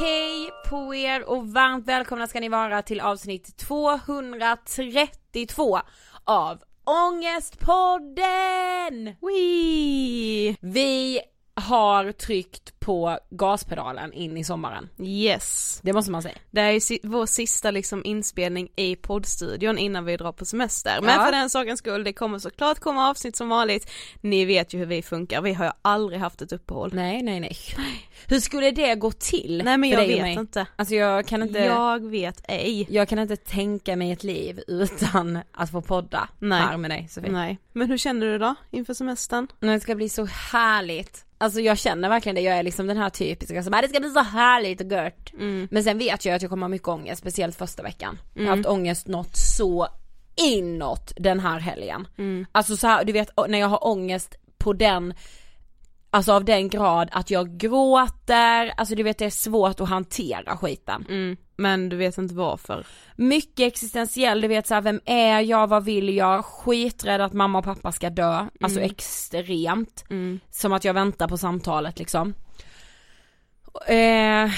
Hej på er och varmt välkomna ska ni vara till avsnitt 232 av Ångestpodden! Wee! Vi har tryckt på gaspedalen in i sommaren. Yes. Det måste man säga. Det är si vår sista liksom inspelning i poddstudion innan vi drar på semester. Men ja. för den sakens skull, det kommer såklart komma avsnitt som vanligt. Ni vet ju hur vi funkar, vi har ju aldrig haft ett uppehåll. Nej, nej, nej. Hur skulle det gå till? Nej men jag vet inte. Alltså jag kan inte. Jag vet ej. Jag kan inte tänka mig ett liv utan att få podda nej. här med dig Sofie. Nej. Men hur känner du då inför semestern? Det ska bli så härligt. Alltså jag känner verkligen det, jag är liksom den här typiska som bara det ska bli så härligt och gött. Mm. Men sen vet jag att jag kommer ha mycket ångest, speciellt första veckan. Mm. Jag har haft ångest något så inåt den här helgen. Mm. Alltså så här, du vet när jag har ångest på den Alltså av den grad att jag gråter, alltså du vet det är svårt att hantera skiten. Mm. Men du vet inte varför? Mycket existentiell, du vet såhär, vem är jag, vad vill jag, skiträdd att mamma och pappa ska dö, alltså extremt. Mm. Som att jag väntar på samtalet liksom. Eh,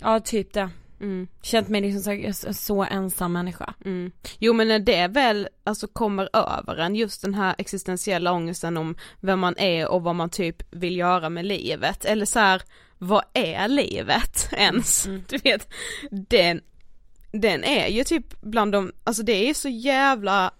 ja typ det. Mm. Känt mig liksom så, så ensam människa. Mm. Jo men när det väl alltså kommer över en just den här existentiella ångesten om vem man är och vad man typ vill göra med livet eller så här, vad är livet ens? Du vet, den, den är ju typ bland de, alltså det är så jävla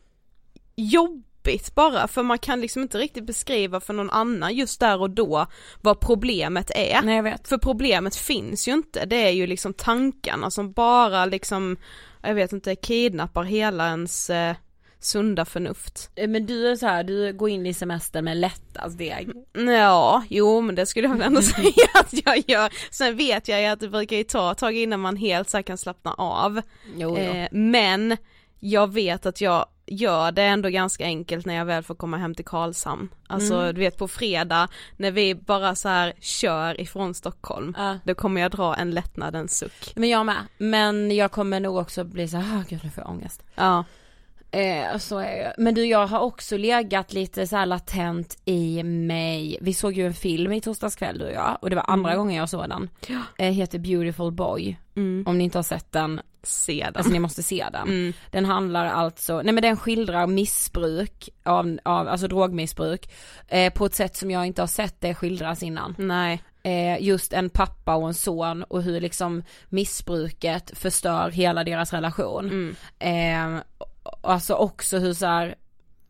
jobbigt bara för man kan liksom inte riktigt beskriva för någon annan just där och då vad problemet är. Nej jag vet. För problemet finns ju inte, det är ju liksom tankarna som bara liksom, jag vet inte, kidnappar hela ens eh, sunda förnuft. Eh, Men du är så här, du går in i semestern med lättast deg. Ja, jo men det skulle jag väl ändå säga att jag gör. Sen vet jag ju att det brukar ju ta ett tag innan man helt så kan slappna av. Jo, jo. Eh, men jag vet att jag gör det ändå ganska enkelt när jag väl får komma hem till Karlshamn. Alltså Mm. du vet på fredag när vi bara så här kör ifrån Stockholm, Ja. då kommer jag dra en lättnadens suck. Men jag med. Men jag kommer nog också bli så här, gud nu får jag ångest. Ja. Eh, så är jag. Men du jag har också legat lite så här latent i mig, vi såg ju en film i torsdags kväll du och jag och det var andra gången jag såg den. Eh, heter Beautiful Boy. Mm. Om ni inte har sett den, Se den. alltså ni måste se den. Mm. Den handlar alltså, nej men den skildrar missbruk av, av alltså drogmissbruk eh, på ett sätt som jag inte har sett det skildras innan. Nej. Eh, just en pappa och en son och hur liksom missbruket förstör hela deras relation. Mm. Eh, alltså också hur så här,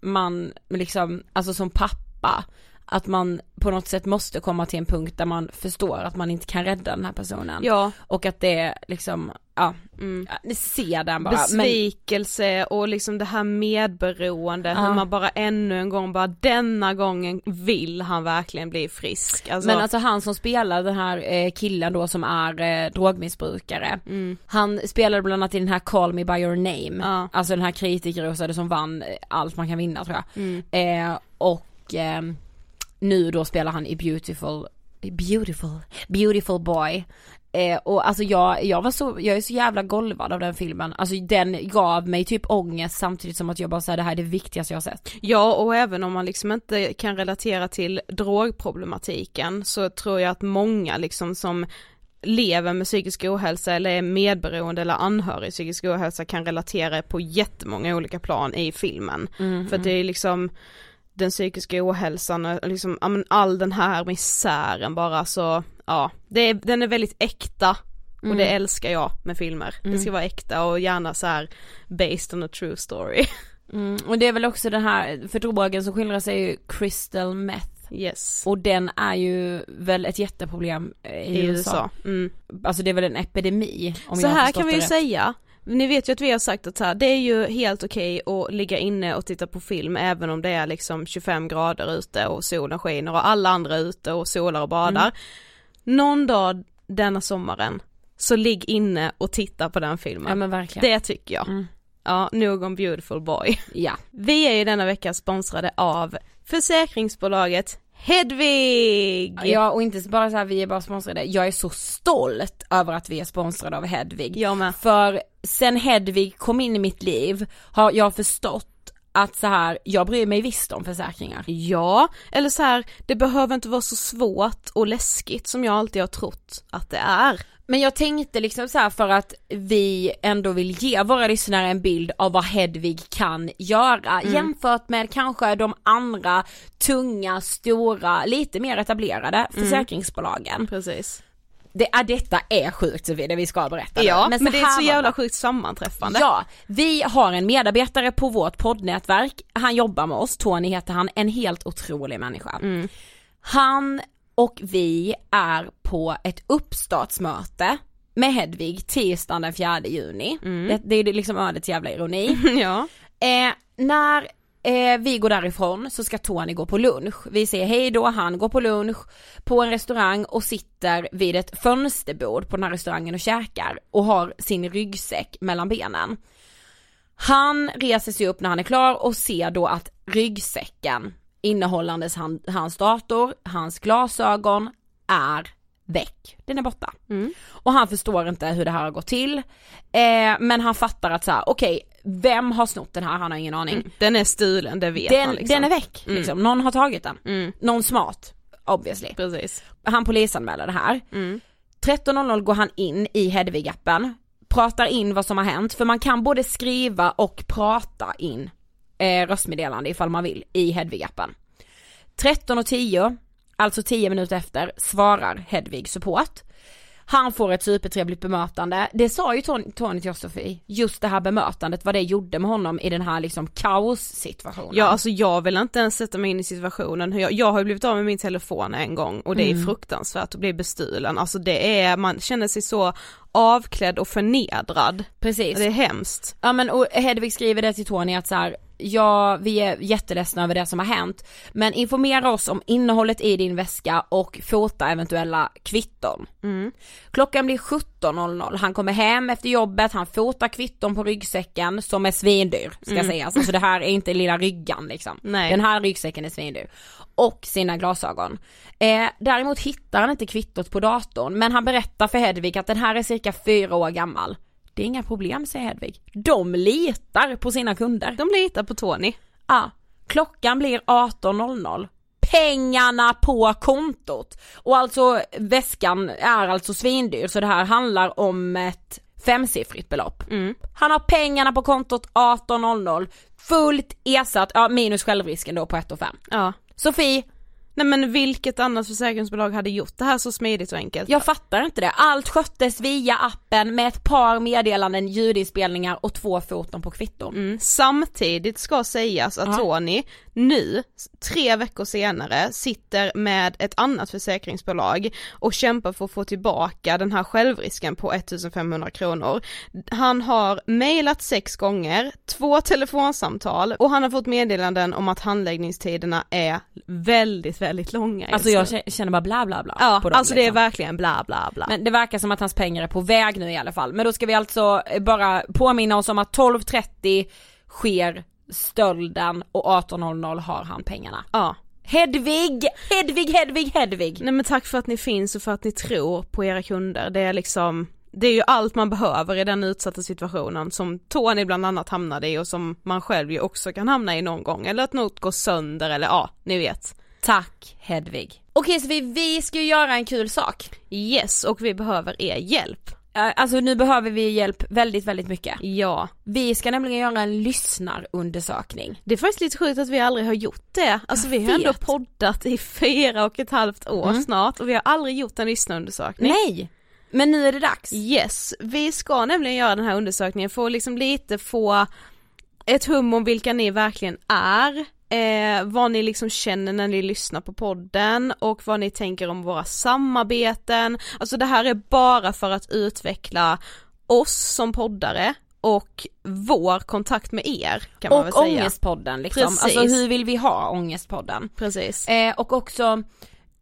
man liksom, alltså som pappa, att man på något sätt måste komma till en punkt där man förstår att man inte kan rädda den här personen. Ja, Och att det är liksom, ja, mm. ni ser den bara. Men, besvikelse och liksom det här medberoende, Ja. hur man bara ännu en gång bara denna gången vill han verkligen bli frisk. Alltså, men alltså han som spelar den här eh, killen då som är eh, drogmissbrukare, mm. han spelade bland annat i den här Call Me By Your Name, Ja. alltså den här kritikerrosade som vann eh, allt man kan vinna tror jag. Mm. Eh, och ehm, nu då spelar han i Beautiful, Beautiful, Beautiful Boy. Eh, och alltså jag, jag var så, jag är så jävla golvad av den filmen, alltså den gav mig typ ångest samtidigt som att jag bara säger det här är det viktigaste jag har sett. Ja och även om man liksom inte kan relatera till drogproblematiken så tror jag att många liksom som lever med psykisk ohälsa eller är medberoende eller anhörig psykisk ohälsa kan relatera på jättemånga olika plan i filmen. För att det är liksom den psykiska ohälsan och liksom, all den här misären bara så, ja, det är, den är väldigt äkta och det älskar jag med filmer. Det ska vara äkta och gärna så här based on a true story. Mm, och det är väl också den här, för drogen som skildras är ju crystal meth. Yes. Och den är ju väl ett jätteproblem eh, i, I USA. USA. Mm. Alltså det är väl en epidemi om Så jag här kan vi ju säga, ni vet ju att vi har sagt att så här, det är ju helt okej att ligga inne och titta på film även om det är liksom 25 grader ute och solen skiner och alla andra är ute och solar och badar. Mm. Någon dag denna sommaren, så ligg inne och titta på den filmen. Ja men verkligen. det tycker jag. Mm. Ja, nog om beautiful boy. Ja. Vi är ju denna vecka sponsrade av försäkringsbolaget Hedvig! Ja och inte bara så här, vi är bara sponsrade, jag är så stolt över att vi är sponsrade av Hedvig. Jag med. För sen Hedvig kom in i mitt liv har jag förstått att så här, jag bryr mig visst om försäkringar. Ja, eller så här, det behöver inte vara så svårt och läskigt som jag alltid har trott att det är. Men jag tänkte liksom så här för att vi ändå vill ge våra lyssnare en bild av vad Hedvig kan göra jämfört med kanske de andra tunga, stora, lite mer etablerade försäkringsbolagen. Precis. Det är, detta är sjukt Sofie, det vi ska berätta nu. Ja, men, så det är så jävla sjukt sammanträffande. Ja, vi har en medarbetare på vårt poddnätverk, han jobbar med oss, Tony heter han, en helt otrolig människa. Han och vi är på ett uppstartsmöte med Hedvig tisdagen den 4 juni. Det, det är liksom ödets jävla ironi. ja. Eh, när eh, vi går därifrån så ska Tony gå på lunch. Vi säger hej då, han går på lunch på en restaurang och sitter vid ett fönsterbord på den här restaurangen och käkar och har sin ryggsäck mellan benen. Han reser sig upp när han är klar och ser då att ryggsäcken innehållandes han, hans dator, hans glasögon är väck. Den är borta. Mm. Och han förstår inte hur det här har gått till. Eh, men han fattar att så här: okej, vem har snott den här? Han har ingen aning. Mm. Den är stulen, det vet Den, man liksom. den är väck, Mm. liksom. någon har tagit den. Mm. Någon smart, obviously. Precis. Han polisanmäler det här. Mm. 13.00 går han in i Hedvig-appen, pratar in vad som har hänt, för man kan både skriva och prata in eh, röstmeddelande ifall man vill i Hedvig-appen. 13.10, alltså 10 minuter efter, svarar Hedvig support. Han får ett supertrevligt bemötande. Det sa ju Tony, Tony till oss Sofie, just det här bemötandet, vad det gjorde med honom i den här liksom kaossituationen. Ja alltså jag vill inte ens sätta mig in i situationen, jag, jag har ju blivit av med min telefon en gång och det är Mm. fruktansvärt att bli bestulen, alltså det är, man känner sig så avklädd och förnedrad. Precis. Det är hemskt. Ja men och Hedvig skriver det till Tony att så här, ja vi är jätteledsna över det som har hänt, men informera oss om innehållet i din väska och fota eventuella kvitton. Mm. Klockan blir 17.00, han kommer hem efter jobbet, han fotar kvitton på ryggsäcken som är svindyr ska sägas, alltså det här är inte lilla ryggan liksom. Nej. Den här ryggsäcken är svindyr. Och sina glasögon. Eh, däremot hittar han inte kvittot på datorn, men han berättar för Hedvig att den här är cirka fyra år gammal. Det är inga problem säger Hedvig. De litar på sina kunder. De litar på Tony. Ja, klockan blir 18.00. Pengarna på kontot. Och alltså väskan är alltså svindyr så det här handlar om ett femsiffrigt belopp. Mm. Han har pengarna på kontot 18.00, fullt ersatt, ja minus självrisken då på 1 5. Ja. Sofie, Nej men vilket annat försäkringsbolag hade gjort det här så smidigt och enkelt? jag fattar inte det. Allt sköttes via appen med ett par meddelanden, ljudinspelningar och två foton på kvitton. Mm. Samtidigt ska sägas att Ja. Tony nu, tre veckor senare, sitter med ett annat försäkringsbolag och kämpar för att få tillbaka den här självrisken på 1500 kronor. Han har mejlat sex gånger, två telefonsamtal och han har fått meddelanden om att handläggningstiderna är väldigt, väldigt långa. Alltså jag nu. känner bara bla bla bla. Ja, på dem, alltså det är liksom. verkligen bla bla bla. Men det verkar som att hans pengar är på väg nu i alla fall. Men då ska vi alltså bara påminna oss om att 12.30 sker stölden och 18.00 har han pengarna. ja. Hedvig! Hedvig, Hedvig, Hedvig! Nej men tack för att ni finns och för att ni tror på era kunder. Det är liksom, det är ju allt man behöver i den utsatta situationen som Tony bland annat hamnade i och som man själv ju också kan hamna i någon gång. Eller att något går sönder eller ja, ni vet. Tack Hedvig. Okej så vi, vi ska ju göra en kul sak. Yes, och vi behöver er hjälp. Alltså nu behöver vi hjälp väldigt, väldigt mycket. Ja. Vi ska nämligen göra en lyssnarundersökning. Det är faktiskt lite sjukt att vi aldrig har gjort det. Alltså vi har ändå poddat i fyra och ett halvt år Mm. snart och vi har aldrig gjort en lyssnarundersökning. Nej! Men nu är det dags. Yes, vi ska nämligen göra den här undersökningen för att liksom lite få ett hum om vilka ni verkligen är, eh, vad ni liksom känner när ni lyssnar på podden och vad ni tänker om våra samarbeten. Alltså det här är bara för att utveckla oss som poddare och vår kontakt med er kan man väl Och säga. Ångestpodden liksom. Precis. Alltså hur vill vi ha Ångestpodden? Precis. Eh, och också,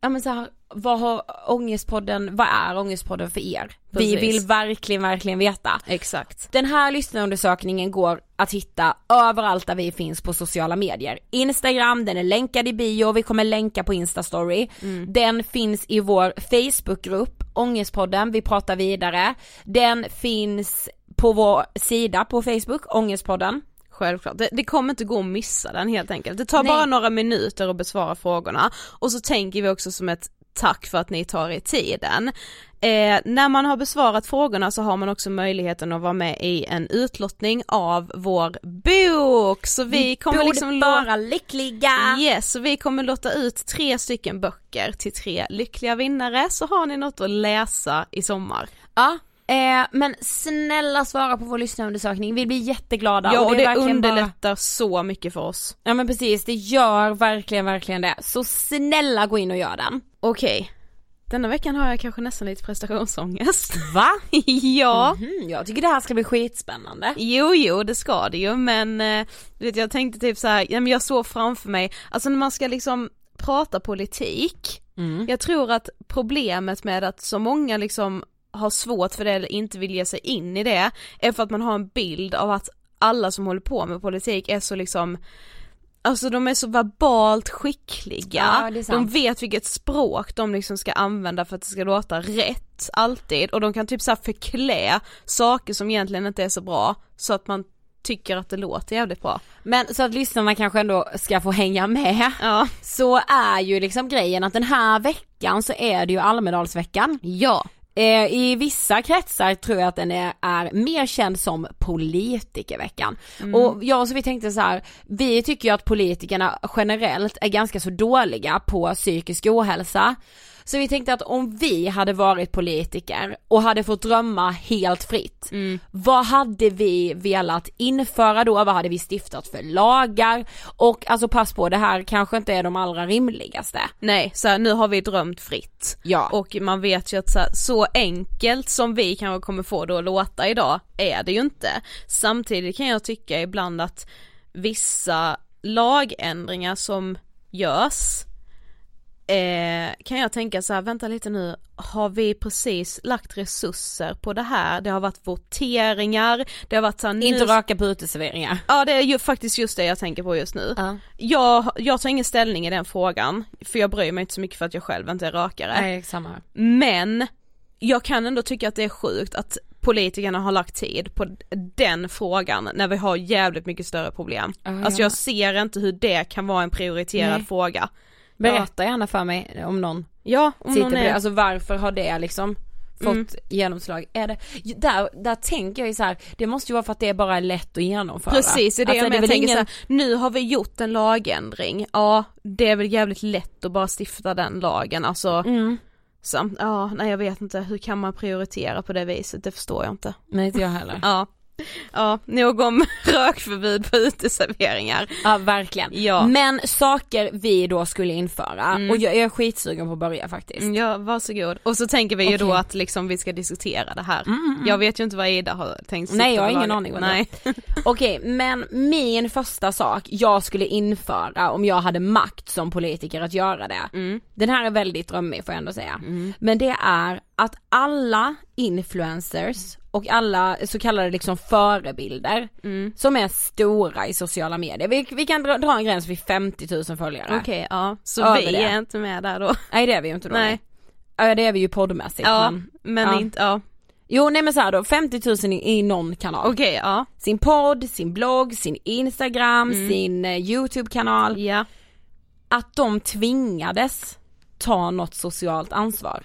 ja men så här, vad har Ångestpodden, vad är Ångestpodden för er? Vi Precis. vill verkligen, verkligen veta. Exakt. Den här lyssnarundersökningen går att hitta överallt där vi finns på sociala medier. Instagram, den är länkad i bio, vi kommer länka på Instastory. Den finns i vår Facebookgrupp, Ångestpodden, vi pratar vidare. Den finns på vår sida på Facebook, Ångestpodden. Självklart, det, det kommer inte gå att missa den helt enkelt. Det tar Nej. bara några minuter att besvara frågorna och så tänker vi också som ett tack för att ni tar er tiden. Eh, när man har besvarat frågorna så har man också möjligheten att vara med i en utlottning av vår bok. Så vi, kommer liksom vara lyckliga! Yes, så vi kommer låta ut tre stycken böcker till tre lyckliga vinnare så har ni något att läsa i sommar. Ja, eh, men snälla svara på vår lyssnarundersökning, vi blir jätteglada. Ja och det verkligen bara- underlättar så mycket för oss. Ja men precis, det gör verkligen, verkligen det. Så snälla gå in och gör den. Okej, denna veckan har jag kanske nästan lite prestationsångest. Va? ja. Mhm, jag tycker det här ska bli skitspännande. Jo, jo, det ska det ju, men eh, du vet, jag tänkte typ så här, men jag såg framför mig, alltså när man ska liksom prata politik, Mm. jag tror att problemet med att så många liksom har svårt för det eller inte vill ge sig in i det, är för att man har en bild av att alla som håller på med politik är så liksom Alltså de är så verbalt skickliga, Ja, de vet vilket språk de liksom ska använda för att det ska låta rätt, alltid, och de kan typ såhär förklä saker som egentligen inte är så bra, så att man tycker att det låter jävligt bra. Men så att lyssnarna kanske ändå ska få hänga med. Ja. Så är ju liksom grejen att den här veckan så är det ju Almedalsveckan. Ja. Eh, I vissa kretsar tror jag att den är, är mer känd som politikerveckan. Och jag så vi tänkte så här, vi tycker ju att politikerna generellt är ganska så dåliga på psykisk ohälsa. Så vi tänkte att om vi hade varit politiker och hade fått drömma helt fritt, vad hade vi velat införa då? Vad hade vi stiftat för lagar? Och alltså pass på, det här kanske inte är de allra rimligaste. Nej, så här, nu har vi drömt fritt. Ja. Och man vet ju att så, här, så enkelt som vi kanske kommer få det att låta idag är det ju inte. Samtidigt kan jag tycka ibland att vissa lagändringar som görs eh, kan jag tänka så här, vänta lite nu, har vi precis lagt resurser på det här? Det har varit voteringar, det har varit så här, nu- Inte röka på uteserveringar. Ja det är ju faktiskt just det jag tänker på just nu. Ja. Jag, jag tar ingen ställning i den frågan, för jag bryr mig inte så mycket för att jag själv inte är rökare. Nej, samma. Men jag kan ändå tycka att det är sjukt att politikerna har lagt tid på den frågan när vi har jävligt mycket större problem. Ja, alltså ja. jag ser inte hur det kan vara en prioriterad Nej. fråga. Berätta gärna för mig om någon Ja, om någon det, är... alltså varför har det liksom fått Mm. genomslag? Är det, där, där tänker jag ju så här, det måste ju vara för att det bara är lätt att genomföra. Precis, det är det Alltså, jag med väl tänker ingen- så här, nu har vi gjort en lagändring, ja det är väl jävligt lätt att bara stifta den lagen, alltså Mm. så, ja nej jag vet inte, hur kan man prioritera på det viset, det förstår jag inte. Nej inte jag heller. Ja, ja nog om rökförbud på uteserveringar. Ja verkligen. Ja. Men saker vi då skulle införa, och jag är skitsugen på att börja faktiskt. Mm, Ja, varsågod. Och så tänker vi ju då att liksom vi ska diskutera det här. Jag vet ju inte vad Ida har tänkt Nej, jag har ingen lager. aning vad det Nej. Okej, men min första sak jag skulle införa om jag hade makt som politiker att göra det. Mm. Den här är väldigt drömmig får jag ändå säga. Men det är att alla influencers och alla så kallade liksom förebilder Mm. som är stora i sociala medier. Vi, vi kan dra, dra en gräns vid 50 000 följare. Okej, ja. Så Över vi det. är inte med där då. Nej det är vi ju inte då. Nej. Ja det är vi ju poddmässigt Ja, men. men ja. inte, ja. Jo nej men så här då, 50 000 i, i någon kanal. Okej, ja. Sin podd, sin blogg, sin instagram, sin eh, youtube-kanal. Ja. Att de tvingades ta något socialt ansvar.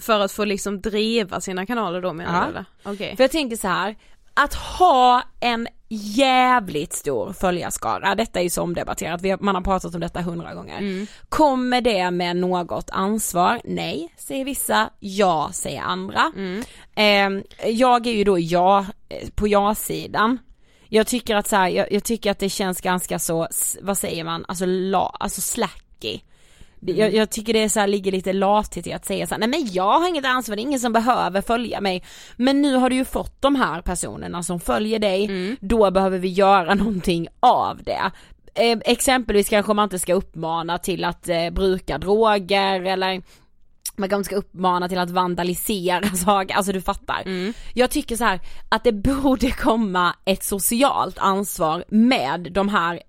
För att få liksom driva sina kanaler då menar Ja. du eller? Okej. För jag tänker så här, att ha en jävligt stor följarskara, detta är ju så omdebatterat, har, man har pratat om detta hundra gånger. Kommer det med något ansvar? Nej, säger vissa, ja, säger andra. Eh, jag är ju då ja, eh, på ja-sidan. Jag tycker att så här, jag, jag tycker att det känns ganska så, vad säger man, alltså la, alltså slacky. Jag, jag tycker det så här, ligger lite lathet i att säga så här, nej men jag har inget ansvar, det är ingen som behöver följa mig. Men nu har du ju fått de här personerna som följer dig, då behöver vi göra någonting av det. Eh, exempelvis kanske man inte ska uppmana till att eh, bruka droger eller man kanske ska uppmana till att vandalisera saker, alltså du fattar. Jag tycker så här att det borde komma ett socialt ansvar med de här,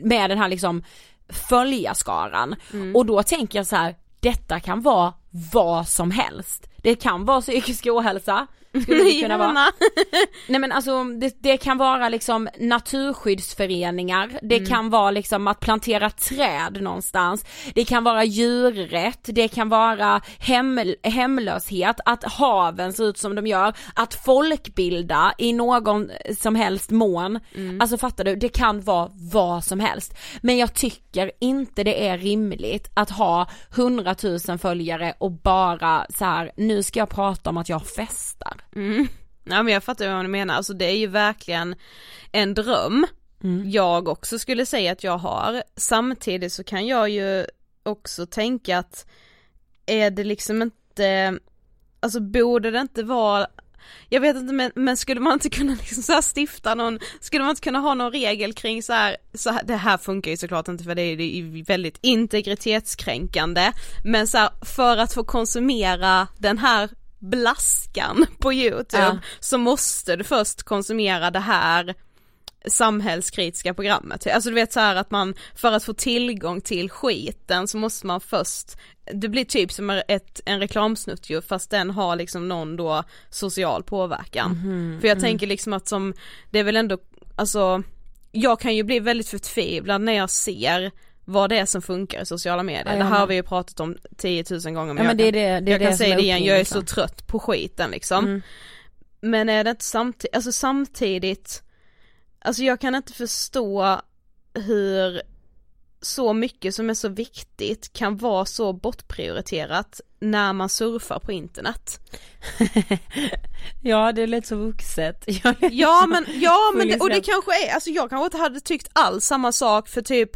med den här liksom följarskaran. Och då tänker jag så här, detta kan vara vad som helst. Det kan vara psykisk ohälsa, skulle det kunna vara. Nej men alltså det, det kan vara liksom naturskyddsföreningar, det Mm. kan vara liksom att plantera träd någonstans, det kan vara djurrätt, det kan vara hem, hemlöshet, att haven ser ut som de gör, att folkbilda i någon som helst mån. Mm. Alltså fattar du, det kan vara vad som helst. Men jag tycker inte det är rimligt att ha hundratusen följare och bara så här: nu ska jag prata om att jag festar. Ja men jag fattar vad du menar, alltså det är ju verkligen en dröm jag också skulle säga att jag har. Samtidigt så kan jag ju också tänka att är det liksom inte, alltså borde det inte vara jag vet inte men, men skulle man inte kunna liksom så stifta någon, skulle man inte kunna ha någon regel kring så här, så här det här funkar ju såklart inte för det är, det är ju väldigt integritetskränkande, men så här, för att få konsumera den här blaskan på youtube Ja. så måste du först konsumera det här samhällskritiska programmet. Alltså du vet så här att man, för att få tillgång till skiten så måste man först, det blir typ som ett, en reklamsnutt ju fast den har liksom någon då social påverkan. Mhm, för jag mm. tänker liksom att som, det är väl ändå, alltså jag kan ju bli väldigt förtvivlad när jag ser vad det är som funkar i sociala medier. Ja, det här har vi ju pratat om 10 000 gånger men, Ja, jag men det är kan, det, det är jag kan det som säga det igen, jag är så trött på skiten liksom. Mm. Men är det inte samtidigt, alltså samtidigt, alltså jag kan inte förstå hur så mycket som är så viktigt kan vara så bortprioriterat när man surfar på internet. Ja det är lite så vuxet. Ja men, ja men det, och det kanske är, alltså jag kanske inte hade tyckt alls samma sak för typ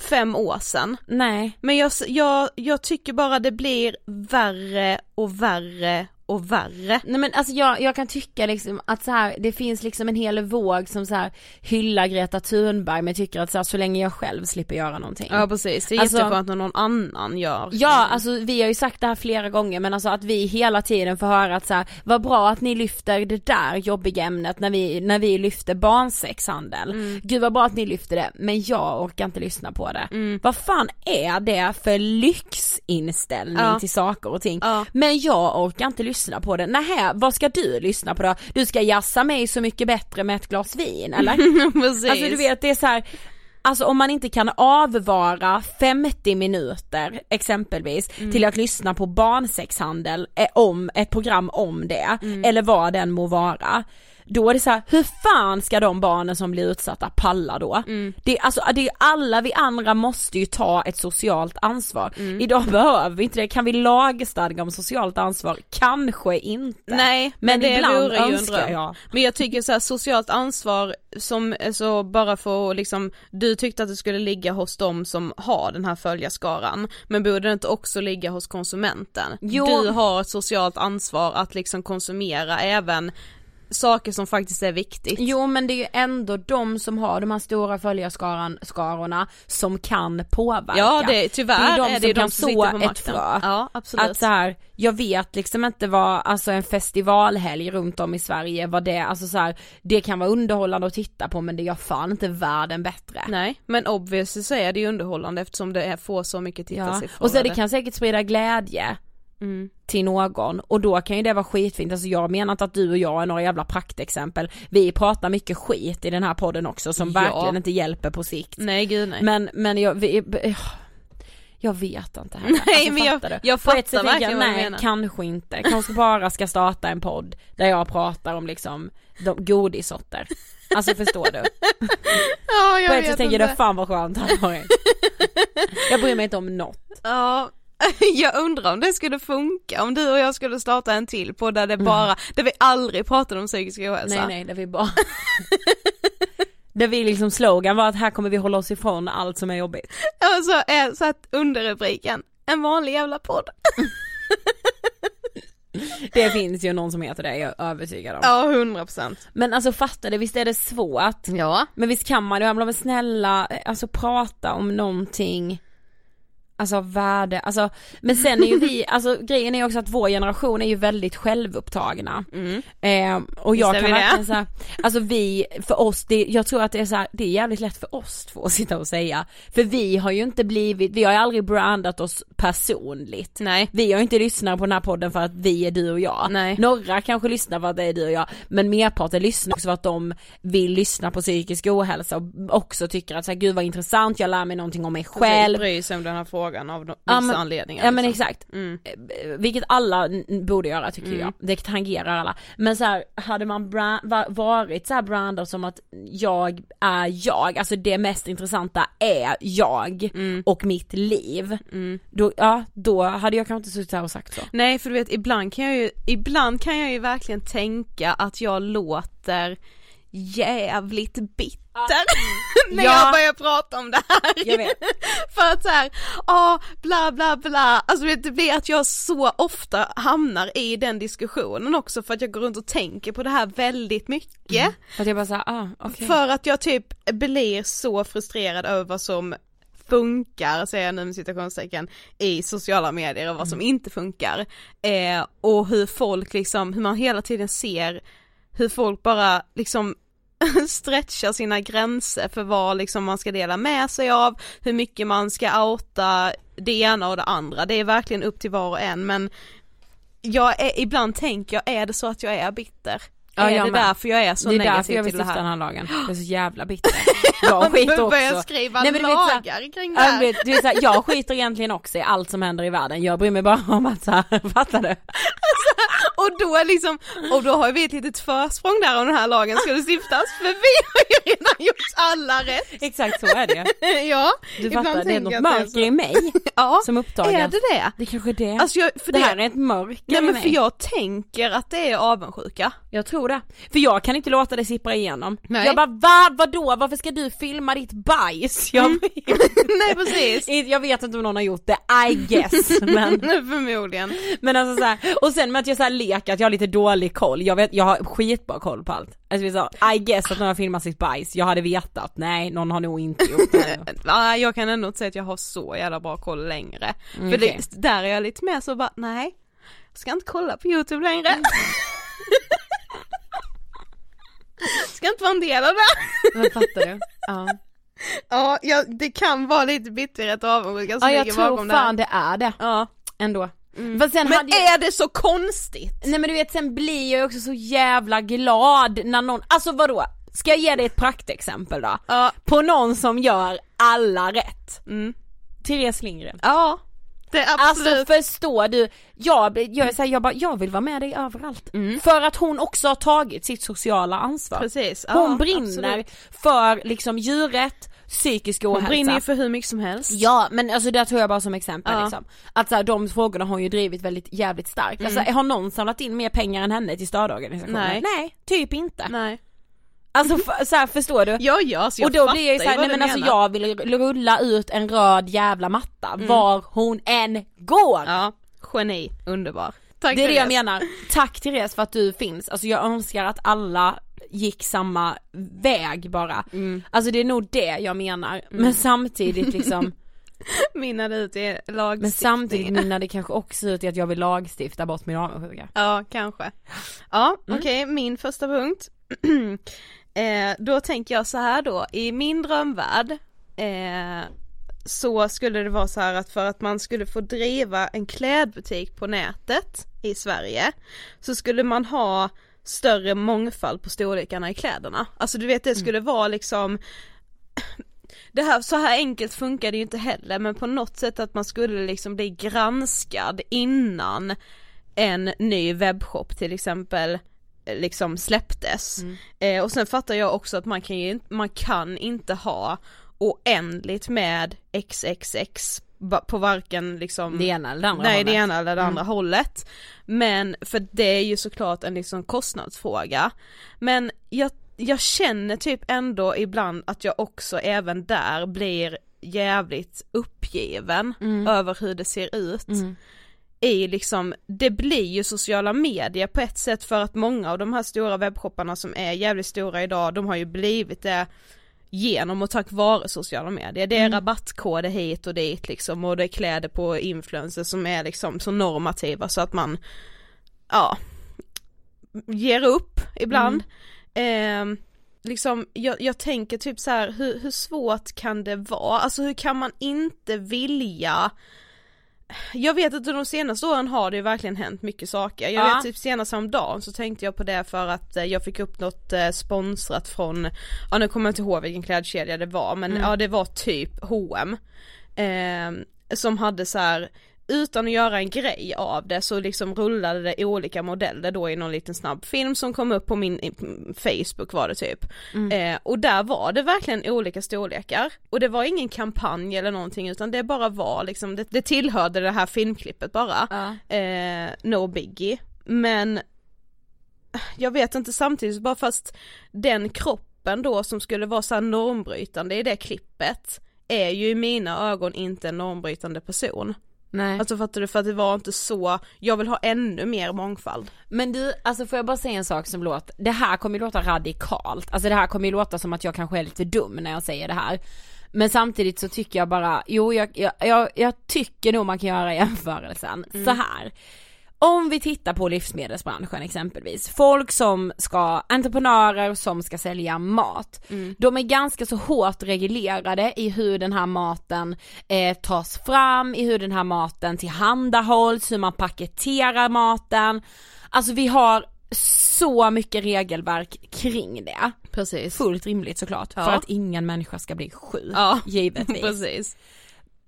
fem år sedan. Nej. Men jag, jag, jag tycker bara det blir värre och värre och värre. Nej men alltså jag, jag kan tycka liksom att så här, det finns liksom en hel våg som så här hyllar Greta Thunberg men tycker att så, här, så länge jag själv slipper göra någonting. Ja precis, det är Alltså- jätteskönt när någon annan gör. Ja, alltså vi har ju sagt det här flera gånger men alltså att vi hela tiden får höra att så här, vad bra att ni lyfter det där jobbiga ämnet när vi, när vi lyfter barnsexhandel. Mm. Gud vad bra att ni lyfter det, men jag orkar inte lyssna på det. Mm. Vad fan är det för lyxinställning Ja. till saker och ting? Ja. Men jag orkar inte lyssna på det. Nähä, vad ska du lyssna på då? Du ska jassa mig så mycket bättre med ett glas vin eller? precis. Alltså du vet det är så här. Alltså om man inte kan avvara 50 minuter exempelvis till att lyssna på barnsexhandel eh, om ett program om det, eller vad den må vara. Då är det så här, hur fan ska de barnen som blir utsatta palla då? Det, är alltså, det är alla vi andra måste ju ta ett socialt ansvar. Idag behöver vi inte det, kan vi lagstadga om socialt ansvar? Kanske inte. Nej, men, Men det ibland vore ju önskar jag. Men jag tycker så här, socialt ansvar som, så bara för liksom, du tyckte att det skulle ligga hos dem som har den här följarskaran, men borde det inte också ligga hos konsumenten? Jo. Du har ett socialt ansvar att liksom konsumera även saker som faktiskt är viktigt. Jo men det är ju ändå de som har de här stora följarskarorna som kan påverka. Ja det, tyvärr det är de är det som de kan som sitter så ett frö. Ja absolut. Att så här, jag vet liksom inte vad, alltså en festivalhelg runt om i Sverige, vad det, alltså så här, det kan vara underhållande att titta på men det gör fan inte världen bättre. Nej men obviously så är det ju underhållande eftersom det får så mycket Ja. tittarsiffror. Och så det kan säkert sprida glädje Mm. till någon och då kan ju det vara skitfint, alltså jag menar inte att du och jag är några jävla praktexempel, vi pratar mycket skit i den här podden också som Ja. verkligen inte hjälper på sikt. Nej gud nej. Men, men jag, vi, jag vet inte här. Nej, men jag- jag ett fattar verkligen vad du nej, menar. kanske inte. Kanske bara ska starta en podd där jag pratar om liksom de godissorter. Alltså förstår du? ja, jag På ett sätt tänker jag fan vad skönt det hade varit. Jag bryr mig inte om något. Ja, jag undrar om det skulle funka om du och jag skulle starta en till på där det bara, där vi aldrig pratade om psykisk ohälsa. Nej nej, det vi bara Där vi liksom slogan var att här kommer vi hålla oss ifrån allt som är jobbigt. Alltså är så att underrubriken, en vanlig jävla podd. Det finns ju någon som heter det, jag är övertygad om. Ja, hundra procent. Men alltså fattar du, visst är det svårt? Ja. Men visst kan man jag men snälla, alltså prata om någonting Alltså värde, alltså men sen är ju vi, alltså grejen är också att vår generation är ju väldigt självupptagna. Eh, och jag Mm. Visst kan verkligen säga, alltså vi, för oss, det, jag tror att det är så här, det är jävligt lätt för oss två att sitta och säga. För vi har ju inte blivit, vi har ju aldrig brandat oss personligt. Nej. Vi har ju inte lyssnat på den här podden för att vi är du och jag. Nej. Några kanske lyssnar för att det är du och jag, men merparten lyssnar också för att de vill lyssna på psykisk ohälsa och också tycker att så här, gud vad intressant, jag lär mig någonting om mig själv. Bryr sig om den här frågan av de- vissa Ja, men- anledningar. Ja men liksom. exakt. Mm. Eh, Vilket alla borde göra tycker jag. Det tangerar alla. Men så här, hade man bra- va- varit så här brandad som att jag är jag, alltså det mest intressanta är jag och mitt liv. Då, ja, då hade jag kanske inte suttit här och sagt så. Nej för du vet ibland kan jag ju, ibland kan jag ju verkligen tänka att jag låter jävligt bitter när Ja. jag börjar prata om det här. För att såhär, ja bla bla bla, alltså det blir att jag så ofta hamnar i den diskussionen också för att jag går runt och tänker på det här väldigt mycket. För att jag bara såhär, ah okej. För att jag typ blir så frustrerad över vad som funkar, säger jag nu med citationstecken, i sociala medier och vad som inte funkar. Eh, och hur folk liksom, hur man hela tiden ser hur folk bara liksom stretchar sina gränser för vad liksom man ska dela med sig av, hur mycket man ska outa det ena och det andra, det är verkligen upp till var och en men jag är, ibland tänker jag, är det så att jag är bitter? Ja, är jag det med. därför jag är så det är negativ därför jag vill till det stifta den här? här lagen. Jag är så jävla bitter. Jag skiter också. Börjar skriva Nej, men du vet här- lagar kring det här. vet, så här, jag skiter egentligen också i allt som händer i världen, jag bryr mig bara om att så här, fattar du? Och då är liksom, och då har vi ett litet försprång där om den här lagen skulle stiftas, för vi har ju redan gjort alla rätt. Exakt så är det Ja, Du fattar, det är något mörker i mig Ja, som uppdagas. är det det? Det kanske är det. Alltså jag, för det det, här är ett mörker nej men för jag tänker att det är avundsjuka. Jag tror det. För jag kan inte låta det sippra igenom. Nej. Jag bara va, vadå, varför ska du filma ditt bajs? Jag, nej precis. jag vet inte om någon har gjort det, I guess. Men, Förmodligen. men alltså så här, och sen med att jag så här leker att jag har lite dålig koll, jag vet, jag har skitbra koll på allt. Alltså vi sa, I guess att någon har filmat sitt bajs, jag hade vetat, nej någon har nog inte gjort det. Ja, jag kan ändå inte säga att jag har så jävla bra koll längre. Mm, För det, där är jag lite mer så bara, nej, jag ska inte kolla på youtube längre. ska inte vara en del av det. Men fattar du? Ja. Ja, ja, det kan vara lite bitterhet och avundsjuka som Ja jag ligger tror bakom det här. fan det är det, Ja. ändå. Sen Men hade jag... är det så konstigt? Nej men du vet sen blir jag också så jävla glad när någon, alltså vadå? Ska jag ge dig ett praktexempel då? Ja. På någon som gör alla rätt. Mm. Therese Lindgren. Ja, det är absolut. Alltså förstår du, jag, jag, är så här, jag, bara, jag vill vara med dig överallt. För att hon också har tagit sitt sociala ansvar. Precis. Ja, Hon brinner absolut. för liksom djurrätt, psykisk Hon ohälsa. brinner ju för hur mycket som helst. Ja men alltså det tror jag bara som exempel Ja. liksom. Att så här, de frågorna har hon ju drivit väldigt jävligt starkt. Alltså har någon samlat in mer pengar än henne till stödorganisationer? Nej. Nej, typ inte. Nej. Alltså f- så här, förstår du? Ja, ja, så jag och då blir jag ju såhär, nej men alltså menar. jag vill rulla ut en röd jävla matta var hon än går. Ja, geni, underbar. Tack det är det jag Therese. menar. Tack Therese för att du finns, alltså jag önskar att alla gick samma väg bara. Mm. Alltså det är nog det jag menar, men samtidigt liksom Mynnade ut i Men lagstiftning. samtidigt mynnar det kanske också ut i att jag vill lagstifta bort min avundsjuka. Ja, kanske. Ja, Mm. okej, min första punkt. eh, då tänker jag så här då, i min drömvärld eh, så skulle det vara så här att för att man skulle få driva en klädbutik på nätet i Sverige så skulle man ha större mångfald på storlekarna i kläderna. Alltså du vet det skulle vara liksom det här, så här enkelt funkar det ju inte heller men på något sätt att man skulle liksom bli granskad innan en ny webbshop till exempel eh, liksom släpptes. Eh, och sen fattar jag också att man kan ju inte- man kan inte ha oändligt med XXX på varken liksom Det ena eller det andra Nej hållet. det ena eller det andra hållet. Men för det är ju såklart en liksom kostnadsfråga. Men jag, jag känner typ ändå ibland att jag också även där blir jävligt uppgiven över hur det ser ut. I liksom, det blir ju sociala medier på ett sätt för att många av de här stora webbshopparna som är jävligt stora idag, de har ju blivit det genom och tack vare sociala medier. Det är rabattkoder hit och dit liksom och det är kläder på influencers som är liksom så normativa så att man, ja, ger upp ibland. Ehm, liksom, jag, jag tänker typ så här, hur, hur svårt kan det vara? Alltså hur kan man inte vilja jag vet att de senaste åren har det ju verkligen hänt mycket saker. Jag Ja. vet typ senast dagen så tänkte jag på det för att eh, jag fick upp något eh, sponsrat från, ja nu kommer jag inte ihåg vilken klädkedja det var men ja det var typ H&M eh, Som hade så här utan att göra en grej av det så liksom rullade det olika modeller då i någon liten snabb film som kom upp på min Facebook var det typ. Eh, och där var det verkligen olika storlekar. Och det var ingen kampanj eller någonting utan det bara var liksom, det, det tillhörde det här filmklippet bara. Eh, no biggie. Men jag vet inte samtidigt, bara fast den kroppen då som skulle vara så normbrytande i det klippet är ju i mina ögon inte en normbrytande person. Nej. Alltså fattar du, för att det var inte så, jag vill ha ännu mer mångfald. Men du, alltså får jag bara säga en sak som låter, det här kommer ju låta radikalt, alltså det här kommer ju låta som att jag kanske är lite dum när jag säger det här. Men samtidigt så tycker jag bara, jo jag, jag, jag, jag tycker nog man kan göra jämförelsen så här. Om vi tittar på livsmedelsbranschen exempelvis, folk som ska, entreprenörer som ska sälja mat, mm. de är ganska så hårt reglerade i hur den här maten eh, tas fram, i hur den här maten tillhandahålls, hur man paketerar maten. Alltså vi har så mycket regelverk kring det. Precis. Fullt rimligt såklart, ja. för att ingen människa ska bli sjuk, ja. givetvis. Precis.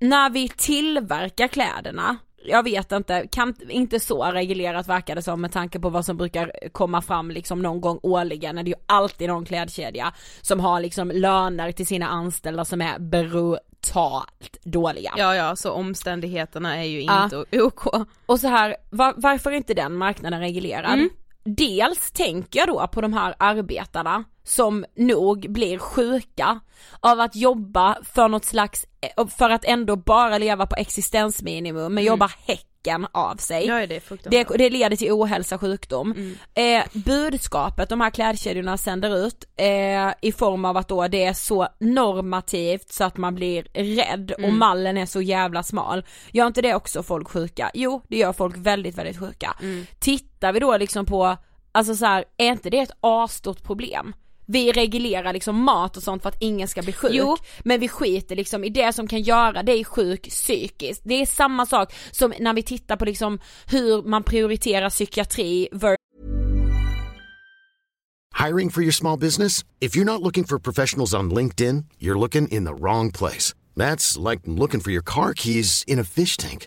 När vi tillverkar kläderna jag vet inte, kan inte så reglerat verkar det som med tanke på vad som brukar komma fram liksom någon gång årligen, är det ju alltid någon klädkedja som har liksom löner till sina anställda som är brutalt dåliga. Ja ja, så omständigheterna är ju inte ja. OK. Och så här, var, varför är inte den marknaden reglerad? Mm. Dels tänker jag då på de här arbetarna som nog blir sjuka av att jobba för något slags, för att ändå bara leva på existensminimum men mm. jobba häcken av sig. Ja, det, det, det, leder till ohälsa, sjukdom. Mm. Eh, budskapet de här klädkedjorna sänder ut eh, i form av att då det är så normativt så att man blir rädd mm. och mallen är så jävla smal. Gör inte det också folk sjuka? Jo, det gör folk väldigt, väldigt sjuka. Mm. Tittar vi då liksom på, alltså så här, är inte det ett asstort problem? Vi reglerar liksom mat och sånt för att ingen ska bli sjuk. Jo. Men vi skiter liksom i det som kan göra dig sjuk psykiskt. Det är samma sak som när vi tittar på liksom hur man prioriterar psykiatri Hiring for your small business? If you're not looking for professionals on LinkedIn, you're looking in the wrong place. That's like looking for your car keys in a fish tank.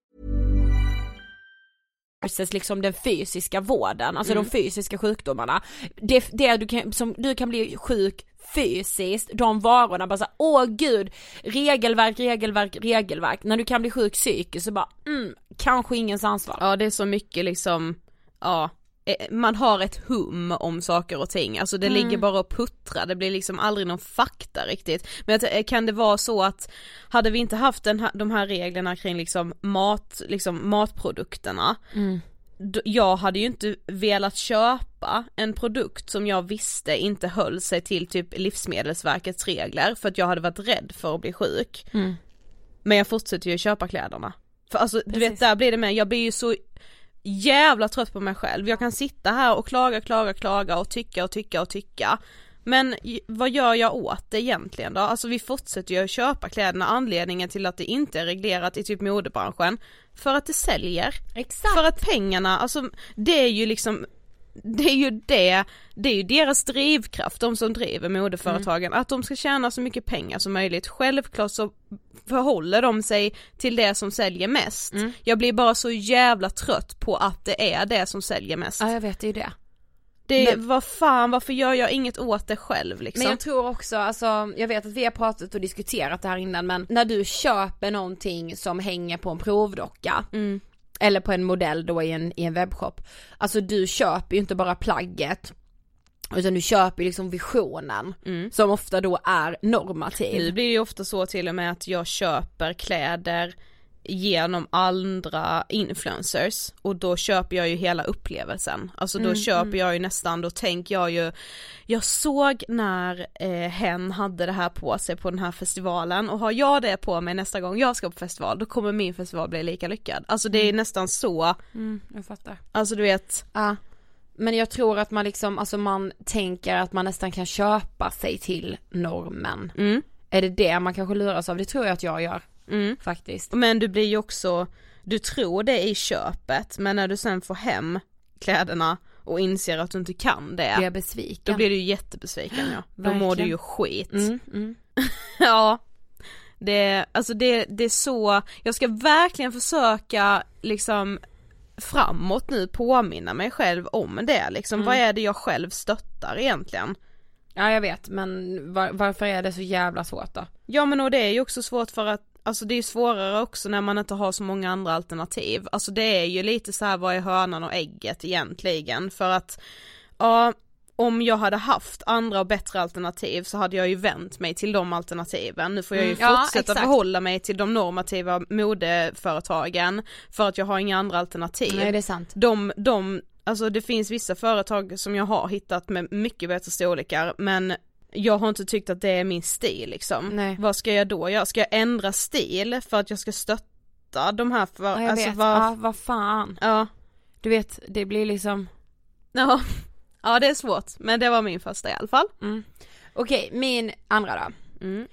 Versus liksom den fysiska vården, alltså mm. de fysiska sjukdomarna. Det, det du, kan, som, du kan bli sjuk fysiskt, de varorna bara så åh gud, regelverk, regelverk, regelverk. När du kan bli sjuk psykiskt så bara, mm, kanske ingens ansvar. Ja det är så mycket liksom, ja, man har ett hum om saker och ting, alltså det mm. ligger bara och puttrar, det blir liksom aldrig någon fakta riktigt. Men kan det vara så att, hade vi inte haft den här, de här reglerna kring liksom mat, liksom matprodukterna, mm jag hade ju inte velat köpa en produkt som jag visste inte höll sig till typ livsmedelsverkets regler för att jag hade varit rädd för att bli sjuk. Mm. Men jag fortsätter ju köpa kläderna. För alltså Precis. du vet där blir det med, jag blir ju så jävla trött på mig själv. Jag kan sitta här och klaga, klaga, klaga och tycka och tycka och tycka. Men vad gör jag åt det egentligen då? Alltså vi fortsätter ju att köpa kläderna, anledningen till att det inte är reglerat i typ modebranschen, för att det säljer. Exakt. För att pengarna, alltså det är ju liksom det är ju det, det är ju deras drivkraft, de som driver modeföretagen, mm. att de ska tjäna så mycket pengar som möjligt. Självklart så förhåller de sig till det som säljer mest. Mm. Jag blir bara så jävla trött på att det är det som säljer mest. Ja jag vet, det är ju det. Det, men, vad fan, varför gör jag inget åt det själv liksom? Men jag tror också, alltså jag vet att vi har pratat och diskuterat det här innan men när du köper någonting som hänger på en provdocka mm. Eller på en modell då i en, i en webbshop, alltså du köper ju inte bara plagget utan du köper liksom visionen mm. som ofta då är normativ. Nu blir det ju ofta så till och med att jag köper kläder genom andra influencers och då köper jag ju hela upplevelsen, alltså då mm, köper mm. jag ju nästan, då tänker jag ju Jag såg när eh, hen hade det här på sig på den här festivalen och har jag det på mig nästa gång jag ska på festival då kommer min festival bli lika lyckad, alltså det är mm. nästan så mm, jag fattar Alltså du vet Ja men jag tror att man liksom, alltså man tänker att man nästan kan köpa sig till normen. Mm Är det det man kanske luras av? Det tror jag att jag gör. Mm. Faktiskt. Men du blir ju också, du tror det i köpet men när du sen får hem kläderna och inser att du inte kan det. Blir jag besviken? Då blir du jättebesviken ja. Då mår du ju skit. Mm, mm. ja. Det, alltså det, det är så, jag ska verkligen försöka liksom framåt nu påminna mig själv om det liksom, Mm. vad är det jag själv stöttar egentligen? Ja jag vet men var, varför är det så jävla svårt då? Ja men och det är ju också svårt för att Alltså det är svårare också när man inte har så många andra alternativ. Alltså det är ju lite så här vad är hönan och ägget egentligen för att ja, om jag hade haft andra och bättre alternativ så hade jag ju vänt mig till de alternativen. Nu får jag ju Mm, ja, fortsätta exakt. förhålla mig till de normativa modeföretagen för att jag har inga andra alternativ. Nej det är sant. De, de, alltså det finns vissa företag som jag har hittat med mycket bättre storlekar men jag har inte tyckt att det är min stil liksom. Nej. Vad ska jag då göra? Ska jag ändra stil för att jag ska stötta de här för, Ja, jag alltså vet, vad, ja vad fan. ja, Du vet det blir liksom ja, ja det är svårt men det var min första i alla fall. mm. Okej min andra då. Mm.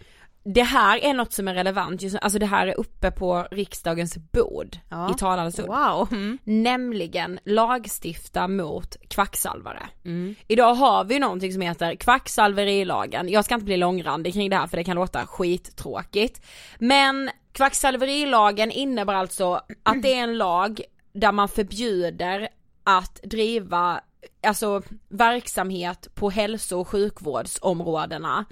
Det här är något som är relevant just nu, alltså det här är uppe på riksdagens bord Ja. i talande stund. Wow. Mm. Nämligen lagstifta mot kvacksalvare. Mm. Idag har vi någonting som heter kvacksalverilagen. Jag ska inte bli långrandig kring det här för det kan låta skittråkigt. Men kvacksalverilagen innebär alltså att det är en lag där man förbjuder att driva alltså verksamhet på hälso och sjukvårdsområdena.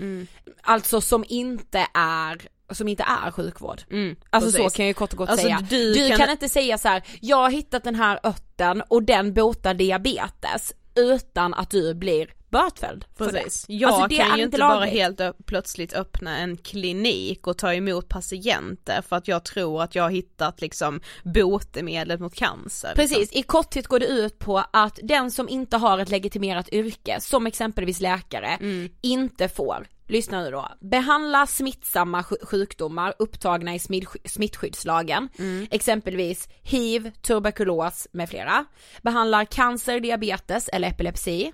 Alltså som inte är som inte är sjukvård. Mm, Alltså så precis. kan jag ju kort och gott Alltså, säga. du Du, kan- kan... inte säga så här: jag har hittat den här örten och den botar diabetes utan att du blir bötfälld för Precis. det. Jag alltså, det kan ju inte bara lagligt. helt ö- plötsligt öppna en klinik och ta emot patienter för att jag tror att jag har hittat liksom botemedlet mot cancer. liksom. Precis, i korthet går det ut på att den som inte har ett legitimerat yrke, som exempelvis läkare, Mm. inte får Lyssna nu då. Behandla smittsamma sj- sjukdomar upptagna i smitt- smittskyddslagen, Mm. exempelvis hiv, tuberkulos med flera. Behandlar cancer, diabetes eller epilepsi.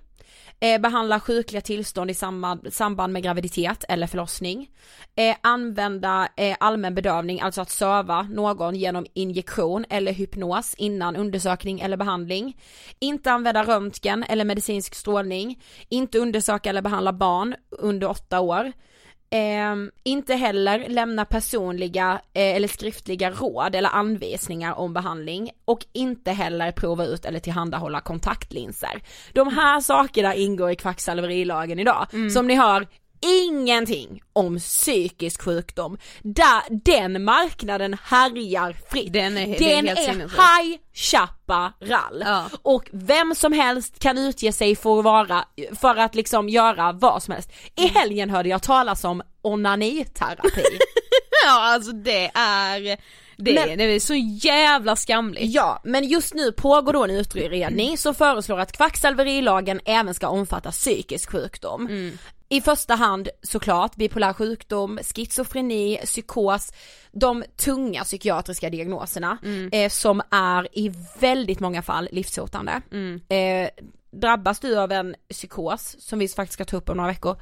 Eh, behandla sjukliga tillstånd i samband, samband med graviditet eller förlossning. Eh, använda eh, allmän bedövning, alltså att söva någon genom injektion eller hypnos innan undersökning eller behandling. Inte använda röntgen eller medicinsk strålning. Inte undersöka eller behandla barn under åtta år. Eh, inte heller lämna personliga eh, eller skriftliga råd eller anvisningar om behandling och inte heller prova ut eller tillhandahålla kontaktlinser. De här sakerna ingår i kvacksalverilagen idag. Som ni hör, ingenting om psykisk sjukdom. Där den marknaden härjar fritt. Den är- är den är sinnessjukt. High Chaparral. Ja. Och vem som helst kan utge sig för att vara, för att liksom göra vad som helst. I Mm. helgen hörde jag talas om onaniterapi. Ja alltså det är, det, Men- det är så jävla skamligt. ja, men just nu pågår då en utredning som föreslår att kvacksalverilagen även ska omfatta psykisk sjukdom. Mm. I första hand såklart bipolär sjukdom, schizofreni, psykos, de tunga psykiatriska diagnoserna Mm. eh, som är i väldigt många fall livshotande. Mm. Eh, drabbas du av en psykos, som vi faktiskt ska ta upp om några veckor,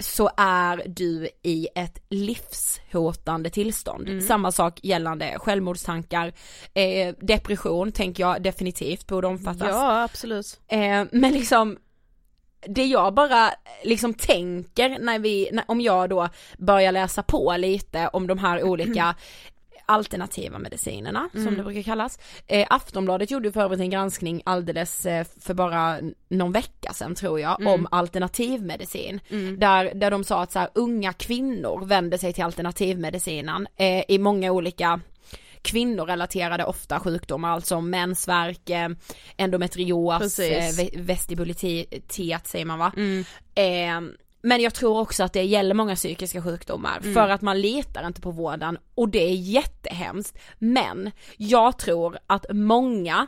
så är du i ett livshotande tillstånd. Mm. Samma sak gällande självmordstankar, eh, depression tänker jag definitivt borde omfattas. Ja absolut. Eh, men liksom det jag bara liksom tänker när vi, när, om jag då börjar läsa på lite om de här olika alternativa medicinerna som det brukar kallas. Eh, Aftonbladet gjorde för övrigt en granskning alldeles eh, för bara någon vecka sedan tror jag om alternativmedicin. Där, där de sa att så här, unga kvinnor vänder sig till alternativmedicinen eh, i många olika kvinnorelaterade ofta sjukdomar, alltså mensvärk, eh, endometrios, Precis. eh, ve- vestibulitet säger man va. Eh, men jag tror också att det gäller många psykiska sjukdomar för att man litar inte på vården och det är jättehemskt. Men jag tror att många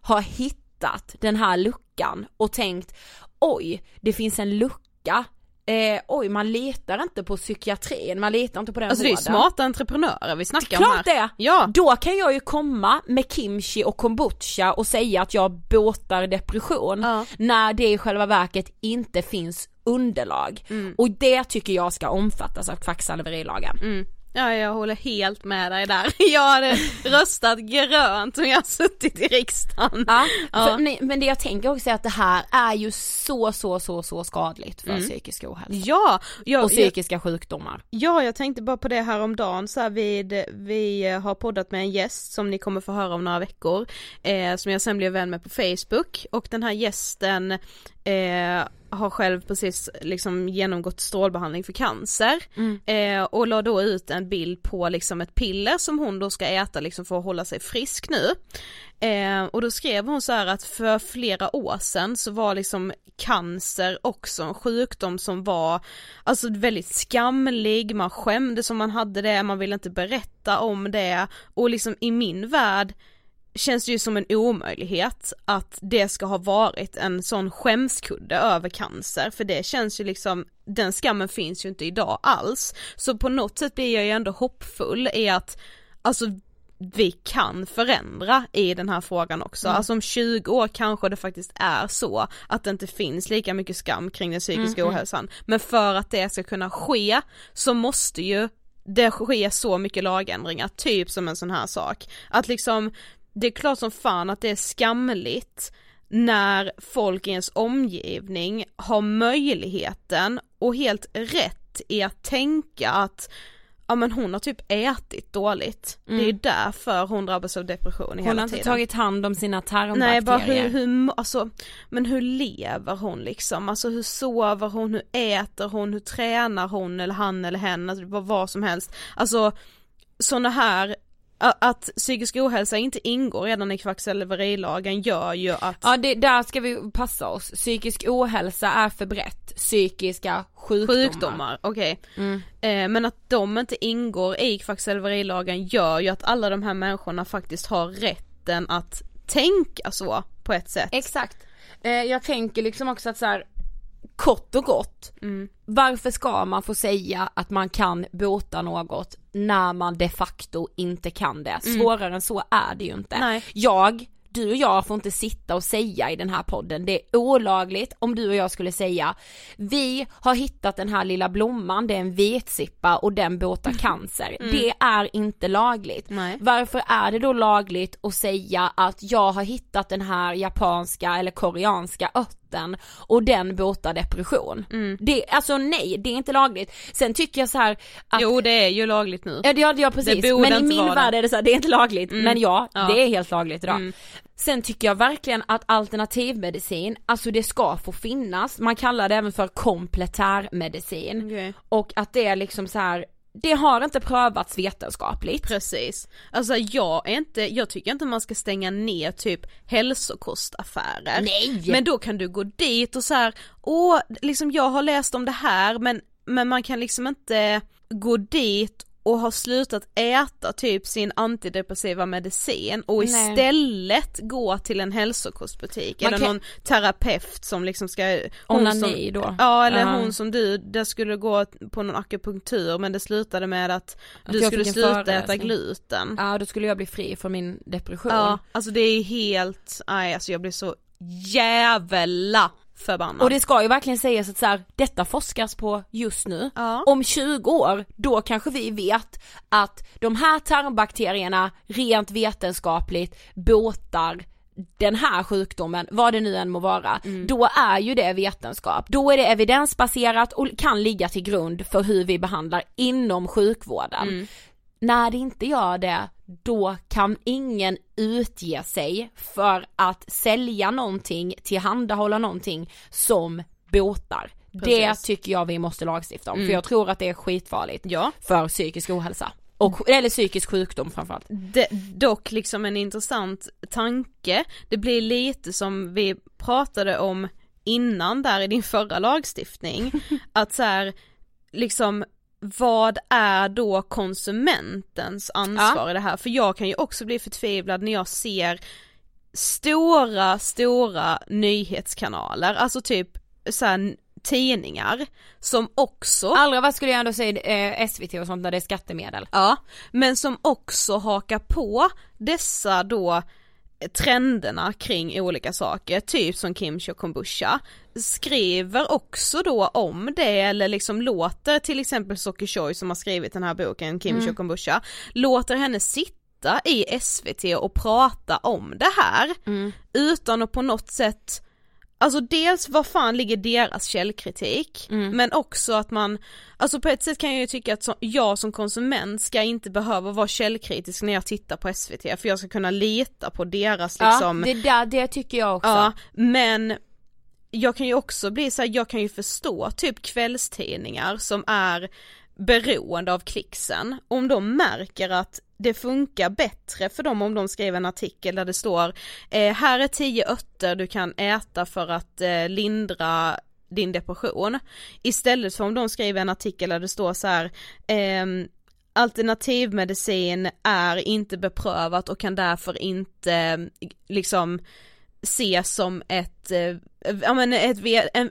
har hittat den här luckan och tänkt oj, det finns en lucka Eh, oj man litar inte på psykiatrin, man litar inte på den Alltså det är ju vården. smarta entreprenörer vi snackar om Klart här. det! Ja. Då kan jag ju komma med kimchi och kombucha och säga att jag botar depression Ja. när det i själva verket inte finns underlag. Mm. Och det tycker jag ska omfattas av kvacksalverilagen. Mm. Ja jag håller helt med dig där. Jag hade röstat grönt om jag suttit i riksdagen. Ja, Ja. För, men det jag tänker också är att det här är ju så så så så skadligt för Mm. psykisk ohälsa. Ja, jag, och psykiska sjukdomar. Ja, jag tänkte bara på det här om dagen så här vid, vi har poddat med en gäst som ni kommer få höra om några veckor, eh, som jag sen blev vän med på Facebook och den här gästen eh, har själv precis liksom genomgått strålbehandling för cancer. Eh, och la då ut en bild på liksom ett piller som hon då ska äta liksom för att hålla sig frisk nu. Eh, och då skrev hon så här att för flera år sedan så var liksom cancer också en sjukdom som var alltså väldigt skamlig, man skämdes om man hade det, man ville inte berätta om det. Och liksom i min värld känns det ju som en omöjlighet att det ska ha varit en sån skämskudde över cancer för det känns ju liksom, den skammen finns ju inte idag alls. Så på något sätt blir jag ju ändå hoppfull i att, alltså vi kan förändra i den här frågan också, Mm. alltså om 20 år kanske det faktiskt är så att det inte finns lika mycket skam kring den psykiska Mm, ohälsan. Men för att det ska kunna ske så måste ju det ske så mycket lagändringar, typ som en sån här sak. Att liksom, det är klart som fan att det är skamligt när folk i ens omgivning har möjligheten och helt rätt i att tänka att ja men hon har typ ätit dåligt. Det är ju därför hon drabbas av depression i Mm. Hon hela har inte tiden. tagit hand om sina tarmbakterier. Nej bara hur, hur, alltså, men hur lever hon liksom, alltså hur sover hon, hur äter hon, hur tränar hon eller han eller hen, alltså vad, som helst. Alltså sådana här, att psykisk ohälsa inte ingår redan i kvacksalverilagen gör ju att Ja det, där ska vi passa oss, psykisk ohälsa är för brett, psykiska sjukdomar. sjukdomar, okej. Mm. Eh, men att de inte ingår i kvacksalverilagen gör ju att alla de här människorna faktiskt har rätten att tänka så på ett sätt. Exakt. Eh, jag tänker liksom också att så här, kort och gott, Mm. varför ska man få säga att man kan bota något när man de facto inte kan det? Svårare än så är det ju inte. Mm. Nej. Jag, du och jag får inte sitta och säga i den här podden, det är olagligt om du och jag skulle säga vi har hittat den här lilla blomman, det är en vitsippa och den botar cancer. Det är inte lagligt. Mm. Nej. Varför är det då lagligt att säga att jag har hittat den här japanska eller koreanska örten och den botar depression? Mm. Det, alltså nej, det är inte lagligt. Sen tycker jag så här att Jo det är ju lagligt nu. Ja det ja, precis, Det men i min värld är det så här, det är inte lagligt, men ja, Ja. det är helt lagligt idag. Mm. Sen tycker jag verkligen att alternativmedicin, alltså det ska få finnas, man kallar det även för komplettärmedicin. Okej. Och att det är liksom så här, det har inte prövats vetenskapligt. Precis. Alltså jag är inte, jag tycker inte man ska stänga ner typ hälsokostaffärer. Nej! Men då kan du gå dit och så här, åh, liksom jag har läst om det här men, men man kan liksom inte gå dit och ha slutat äta typ sin antidepressiva medicin och Nej. istället gå till en hälsokostbutik Man eller kan- någon terapeut som liksom ska Onani som, då? Ja eller Ja. hon som du, där skulle gå på någon akupunktur men det slutade med att Att du skulle sluta äta gluten. Ja då skulle jag bli fri från min depression. Ja, alltså det är helt, nej alltså jag blir så jävla förbannad. Och det ska ju verkligen sägas att så här, detta forskas på just nu. Ja. Om 20 år, då kanske vi vet att de här tarmbakterierna rent vetenskapligt botar den här sjukdomen, vad det nu än må vara, då är ju det vetenskap. Då är det evidensbaserat och kan ligga till grund för hur vi behandlar inom sjukvården. När det inte gör det, då kan ingen utge sig för att sälja någonting, tillhandahålla någonting som botar. Det Precis. tycker jag vi måste lagstifta om, för jag tror att det är skitfarligt Ja. för psykisk ohälsa. Och, eller psykisk sjukdom framförallt. Det, dock liksom en intressant tanke, det blir lite som vi pratade om innan där i din förra lagstiftning, att så här, liksom vad är då konsumentens ansvar i det här? För jag kan ju också bli förtvivlad när jag ser stora, stora nyhetskanaler, alltså typ så här, tidningar som också Allra vad skulle jag ändå säga eh, SVT och sånt när det är skattemedel. Ja, men som också hakar på dessa då trenderna kring olika saker, typ som kimchi och kombucha, skriver också då om det eller liksom låter till exempel Soki Choi som har skrivit den här boken kimchi Mm. och kombucha, låter henne sitta i SVT och prata om det här Mm. utan att på något sätt Alltså dels vad fan ligger deras källkritik, Mm. men också att man, alltså på ett sätt kan jag ju tycka att så, jag som konsument ska inte behöva vara källkritisk när jag tittar på SVT för jag ska kunna lita på deras liksom Ja, det, där, det tycker jag också. Ja, men jag kan ju också bli så här, jag kan ju förstå typ kvällstidningar som är beroende av klicksen, om de märker att det funkar bättre för dem om de skriver en artikel där det står eh, här är tio örter du kan äta för att eh, lindra din depression. Istället för om de skriver en artikel där det står så här ehm, alternativmedicin är inte beprövat och kan därför inte liksom ses som ett, eh, ja men ett,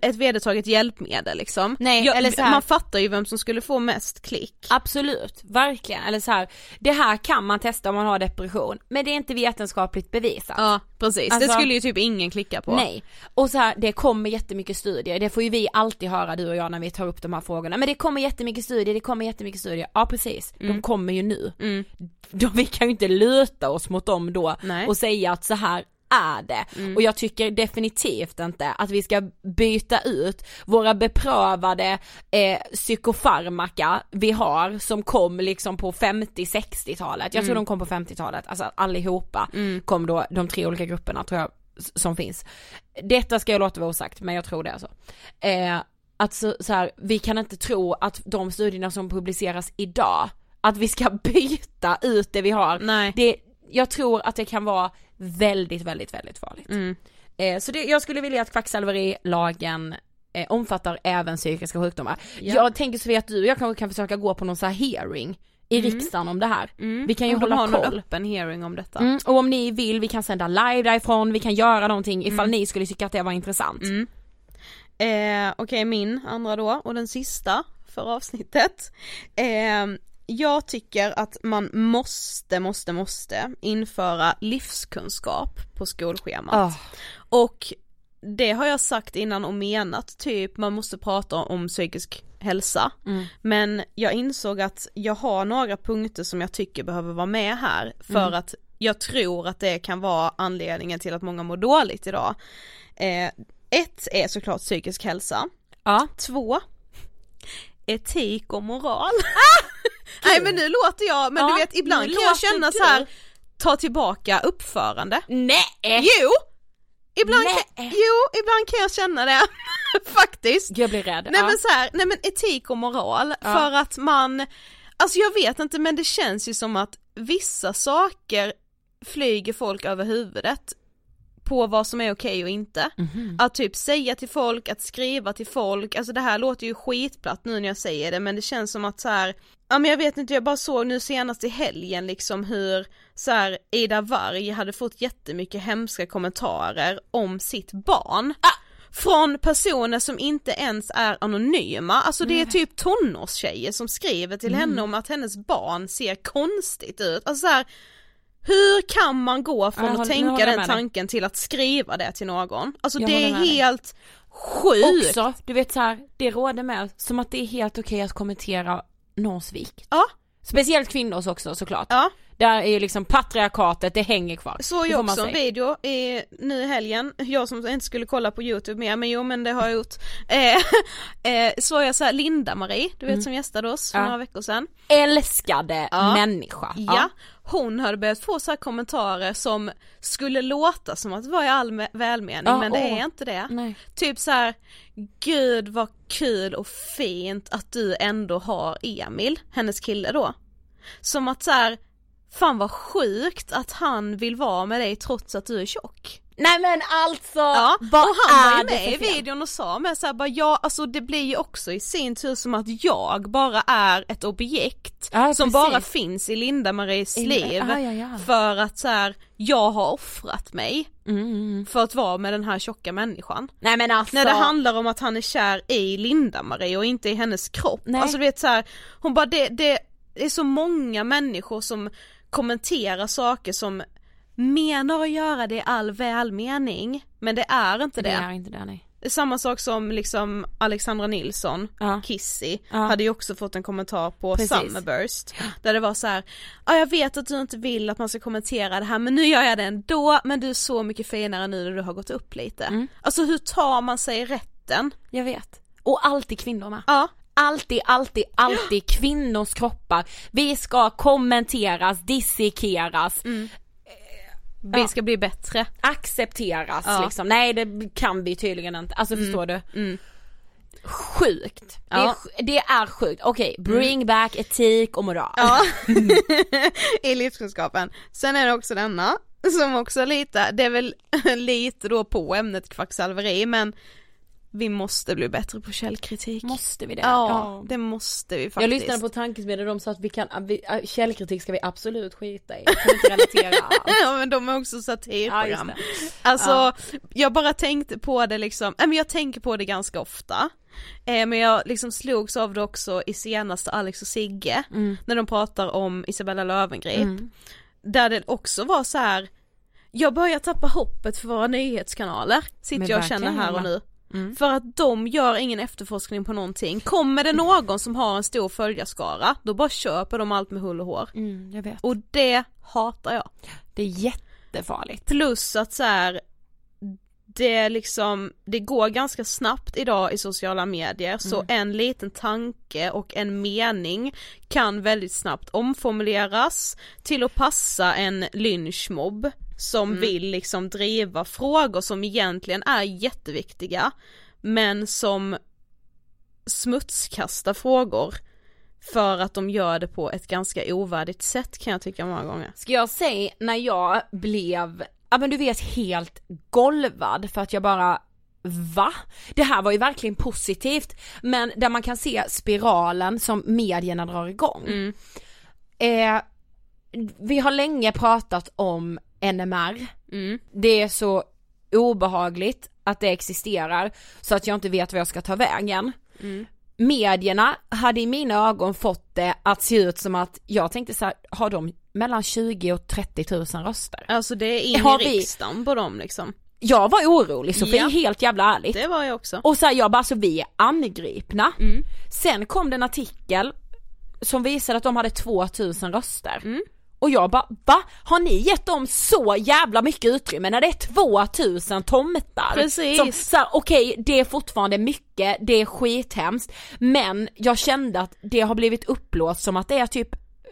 ett vedertaget hjälpmedel liksom. Nej, Jag, eller så här- Man fattar ju vem som skulle få mest klick. Absolut, verkligen. Eller så här, det här kan man testa om man har depression, men det är inte vetenskapligt bevisat. Ja precis, Alltså- det skulle ju typ ingen klicka på. Nej, och så här, det kommer jättemycket studier, det får ju vi alltid höra du och jag när vi tar upp de här frågorna, men det kommer jättemycket studier, det kommer jättemycket studier, ja precis, de kommer ju nu. Mm. De, vi kan ju inte luta oss mot dem då Nej. och säga att så här är det. Och jag tycker definitivt inte att vi ska byta ut våra beprövade eh, psykofarmaka vi har som kom liksom på 50-60-talet, jag tror de kom på 50-talet, alltså allihopa kom då, de tre olika grupperna tror jag som finns. Detta ska jag låta vara osagt men jag tror det alltså. Eh, att så, så här, vi kan inte tro att de studierna som publiceras idag, att vi ska byta ut det vi har. Nej. Det, jag tror att det kan vara väldigt, väldigt, väldigt farligt. Mm. Eh, så det, jag skulle vilja att kvacksalverilagen eh, omfattar även psykiska sjukdomar. Ja. Jag tänker Sofia att du och jag kanske kan försöka gå på någon så här hearing i riksdagen om det här. Vi kan ju Om hålla har någon koll. öppen hearing om detta. Mm, och om ni vill, vi kan sända live därifrån, vi kan göra någonting ifall ni skulle tycka att det var intressant. Mm. Eh, Okej min andra då och den sista för avsnittet. Eh, jag tycker att man måste, måste, måste införa livskunskap på skolschemat. Ah. Och det har jag sagt innan och menat, typ man måste prata om psykisk hälsa. Mm. Men jag insåg att jag har några punkter som jag tycker behöver vara med här för Mm. att jag tror att det kan vara anledningen till att många mår dåligt idag. Eh, ett är såklart psykisk hälsa. Ja. Två, etik och moral. Nej men nu låter jag, men Ja, du vet ibland kan jag känna du. så här ta tillbaka uppförande. Nej! Jo! Ibland kan, Nej. jo, ibland kan jag känna det, faktiskt. Jag blir rädd. Nej ja. men så här, nej men etik och moral, Ja. för att man, alltså jag vet inte men det känns ju som att vissa saker flyger folk över huvudet på vad som är okej och inte. Mhm. Att typ säga till folk, att skriva till folk, alltså det här låter ju skitplatt nu när jag säger det men det känns som att så här, ja men jag vet inte, jag bara såg nu senast i helgen liksom hur så här, Ida Warg hade fått jättemycket hemska kommentarer om sitt barn. Från personer som inte ens är anonyma, alltså det är typ tonårstjejer som skriver till henne om att hennes barn ser konstigt ut, alltså så här, hur kan man gå från att håller- nu tänka den tanken till att skriva det till någon? Alltså Jag det är helt sjukt! Också, du vet så här, det råder med som att det är helt okej att kommentera någons vikt. Ja, Speciellt kvinnors också såklart. ja. Där är ju liksom patriarkatet, det hänger kvar. Såg jag också en video i, nu i helgen, jag som inte skulle kolla på youtube mer men jo men det har jag gjort. Eh, eh, såg jag så här Linda-Marie, du vet som gästade oss för Mm. Ja. några veckor sedan. Älskade Ja. människa. Ja. Hon hade börjat få så här kommentarer som skulle låta som att det var i all me- välmening Ja, men det åh. är inte det. Nej. Typ så här, gud vad kul och fint att du ändå har Emil, hennes kille då. Som att så här, fan vad sjukt att han vill vara med dig trots att du är tjock. Nej men alltså, Ja, vad och han var är ju det med i videon och sa med såhär bara ja, alltså det blir ju också i sin tur som att jag bara är ett objekt Ja, som precis. bara finns i Linda-Maries liv ja, ja, ja. för att så här, jag har offrat mig mm. för att vara med den här tjocka människan. Nej men alltså. När det handlar om att han är kär i Linda-Marie och inte i hennes kropp. Nej. Alltså du vet så här, hon bara det, det är så många människor som kommenterar saker som menar att göra det i all välmening, men det är inte det. Det är inte det nej. Samma sak som liksom Alexandra Nilsson, Ja. Kissy, Ja. hade ju också fått en kommentar på Precis. Summerburst. Där det var så här, ja jag vet att du inte vill att man ska kommentera det här men nu gör jag det ändå, men du är så mycket finare nu när du har gått upp lite. Mm. Alltså hur tar man sig rätten? Jag vet. Och alltid kvinnor med. Ja. Alltid, alltid, alltid kvinnors kroppar. Vi ska kommenteras, dissekeras, Vi Ja. ska bli bättre. accepteras Ja. liksom. Nej det kan vi tydligen inte. Alltså förstår du? Mm. Sjukt. Det, är, Ja. det är sjukt. Okej, bring back etik och moral. Ja, i livskunskapen. Sen är det också denna, som också lite, det är väl lite då på ämnet kvacksalveri men vi måste bli bättre på källkritik. Måste vi det? Ja, det måste vi faktiskt. Jag lyssnade på Tankesmedel och de sa att vi kan, vi, äh, källkritik ska vi absolut skita i. Kan inte relatera alls. Ja men de är också Ja, satirprogram. det. alltså, Ja. jag bara tänkte på det liksom, nej men jag tänker på det ganska ofta. Eh, men jag liksom slogs av det också i senaste Alex och Sigge, Mm. när de pratar om Isabella Löwengrip. Där det också var så här. jag börjar tappa hoppet för våra nyhetskanaler, sitter jag och känner här och nu. Mm. För att de gör ingen efterforskning på någonting. Kommer det någon som har en stor följarskara, då bara köper de allt med hull och hår. Mm, jag vet. Och det hatar jag. Det är jättefarligt. Plus att så här, det liksom, det går ganska snabbt idag i sociala medier så en liten tanke och en mening kan väldigt snabbt omformuleras till att passa en lynchmobb som vill liksom driva frågor som egentligen är jätteviktiga men som smutskastar frågor för att de gör det på ett ganska ovärdigt sätt kan jag tycka många gånger. Ska jag säga när jag blev, ja men du vet helt golvad för att jag bara Va? Det här var ju verkligen positivt men där man kan se spiralen som medierna drar igång. Mm. Eh, vi har länge pratat om NMR. Mm. Det är så obehagligt att det existerar så att jag inte vet vad jag ska ta vägen. Mm. Medierna hade i mina ögon fått det att se ut som att jag tänkte så här, har de mellan 20 och 30 000 röster? Alltså det är in Har i vi- riksdagen på dem liksom. Jag var orolig Sofie, Ja. helt jävla ärligt. Det var jag också. Och så här, jag bara, alltså vi är angripna. Mm. Sen kom det en artikel som visade att de hade 2000 röster. Mm. Och jag bara, va? Har ni gett dem så jävla mycket utrymme när det är 2000 tomtar? Precis. Som, så här, okej, det är fortfarande mycket, det är skithemskt, men jag kände att det har blivit upplåst som att det är typ,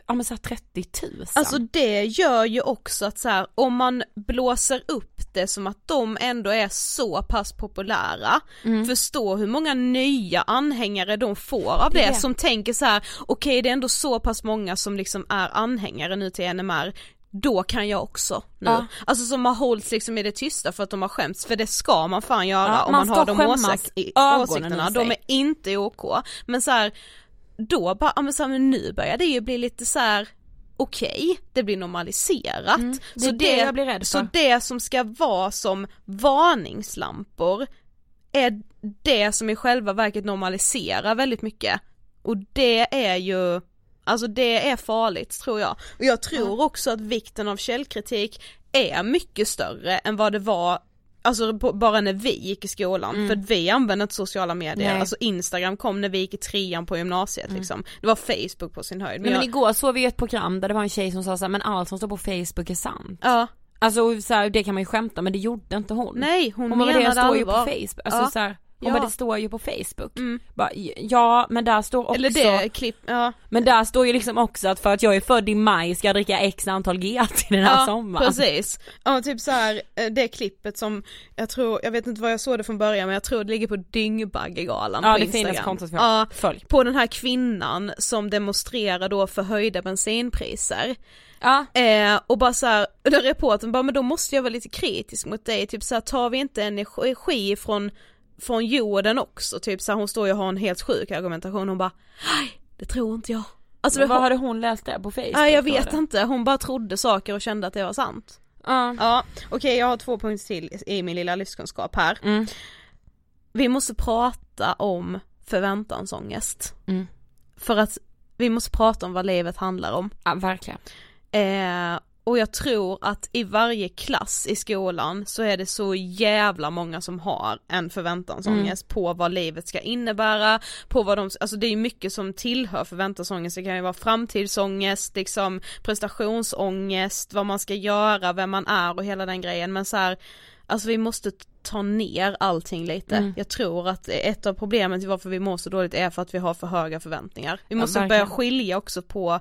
ja men så här 30 000. Alltså det gör ju också att så här, om man blåser upp det som att de ändå är så pass populära, Mm. förstå hur många nya anhängare de får av det, Det. som tänker så här: okej det är ändå så pass många som liksom är anhängare nu till NMR, då kan jag också nu. Ja. Alltså som har hållits liksom i det tysta för att de har skämts, för det ska man fan göra Ja, om man man, har de åsik- ögonen de är inte OK. Men så här, då bara, ja men, så här, nu börjar det ju bli lite så här. okej, det blir normaliserat. Mm, det så det jag blir rädd Så det som ska vara som varningslampor är det som i själva verket normaliserar väldigt mycket. Och det är ju, alltså det är farligt tror jag. Och jag tror också att vikten av källkritik är mycket större än vad det var Alltså bara när vi gick i skolan, för att vi använde inte sociala medier, Mm. Nej. alltså instagram kom när vi gick i trean på gymnasiet liksom. Det var facebook på sin höjd. Nej, men jag- igår såg vi ett program där det var en tjej som sa så här, men allt som står på Facebook är sant. ja, Alltså så här, det kan man ju skämta men det gjorde inte hon. nej hon, hon menade det står ju på allvar. Facebook, alltså Ja. så här, hon Ja. bara det står ju på Facebook. Mm. Bara, ja men där står också, Eller det klipp, ja. men där står ju liksom också att för att jag är född i maj ska jag dricka x antal GT den här ja, sommaren. precis. Ja typ så här, eh, det klippet som, jag tror, jag vet inte vad jag såg det från början men jag tror det ligger på Dyngbaggegalan Ja på det Instagram. finaste kontot har. Ja, Följ. på den här kvinnan som demonstrerar då för höjda bensinpriser. Ja. Eh, och bara så här, och den reportern bara men då måste jag vara lite kritisk mot dig, typ så här, tar vi inte energi från, från jorden också? Typ så här, hon står ju och har en helt sjuk argumentation, hon bara nej det tror inte jag. Alltså Men det vad hade hon läst där på Facebook? nej jag vet det? inte, hon bara trodde saker och kände att det var sant. Ja. Ja, okej jag har två punkter till i min lilla livskunskap här. Mm. Vi måste prata om förväntansångest. Mm. För att vi måste prata om vad livet handlar om. ja verkligen. Eh, och jag tror att i varje klass i skolan så är det så jävla många som har en förväntansångest Mm. på vad livet ska innebära, på vad de, alltså det är mycket som tillhör förväntansångest, det kan ju vara framtidsångest, liksom prestationsångest, vad man ska göra, vem man är och hela den grejen men så här, alltså vi måste ta ner allting lite. Mm. Jag tror att ett av problemen till varför vi mår så dåligt är för att vi har för höga förväntningar. Vi Ja, måste verkligen. börja skilja också på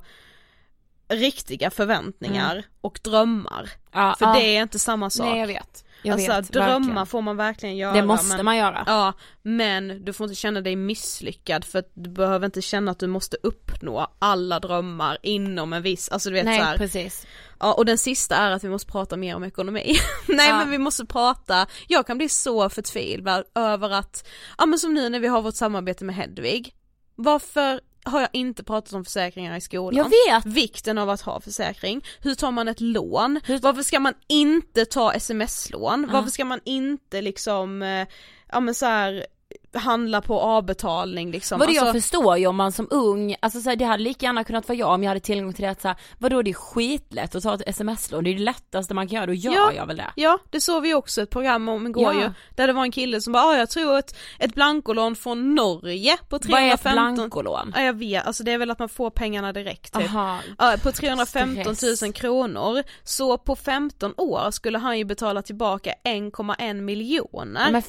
riktiga förväntningar Mm. och drömmar. Ja, För ja. det är inte samma sak. Nej jag vet. Jag alltså vet, drömmar verkligen. får man verkligen göra. Det måste men, man göra. Ja, men du får inte känna dig misslyckad för att du behöver inte känna att du måste uppnå alla drömmar inom en viss, alltså du vet Nej så här, precis. Ja och den sista är att vi måste prata mer om ekonomi. Nej Ja. men vi måste prata, jag kan bli så förtvivlad över att, ja men som nu när vi har vårt samarbete med Hedvig, varför har jag inte pratat om försäkringar i skolan? Jag vet. Vikten av att ha försäkring, hur tar man ett lån? Varför ska man inte ta sms-lån? Varför ska man inte liksom, eh, ja men så här handla på avbetalning liksom? Jag Alltså- förstår ju om man som ung, alltså så här, det hade lika gärna kunnat vara jag om jag hade tillgång till det att så här, vadå det är skitlätt att ta ett sms-lån, det är det lättaste man kan göra, då gör Ja. jag väl det. Ja, det såg vi också ett program om igår Ja. ju, där det var en kille som bara, ah, jag tror ett, ett blankolån från Norge på Vad är ett 315 blankolån? Ja jag vet, alltså det är väl att man får pengarna direkt typ. Aha. Ja, på 315 Stress. 000 kronor, så på 15 år skulle han ju betala tillbaka 1,1 miljoner Men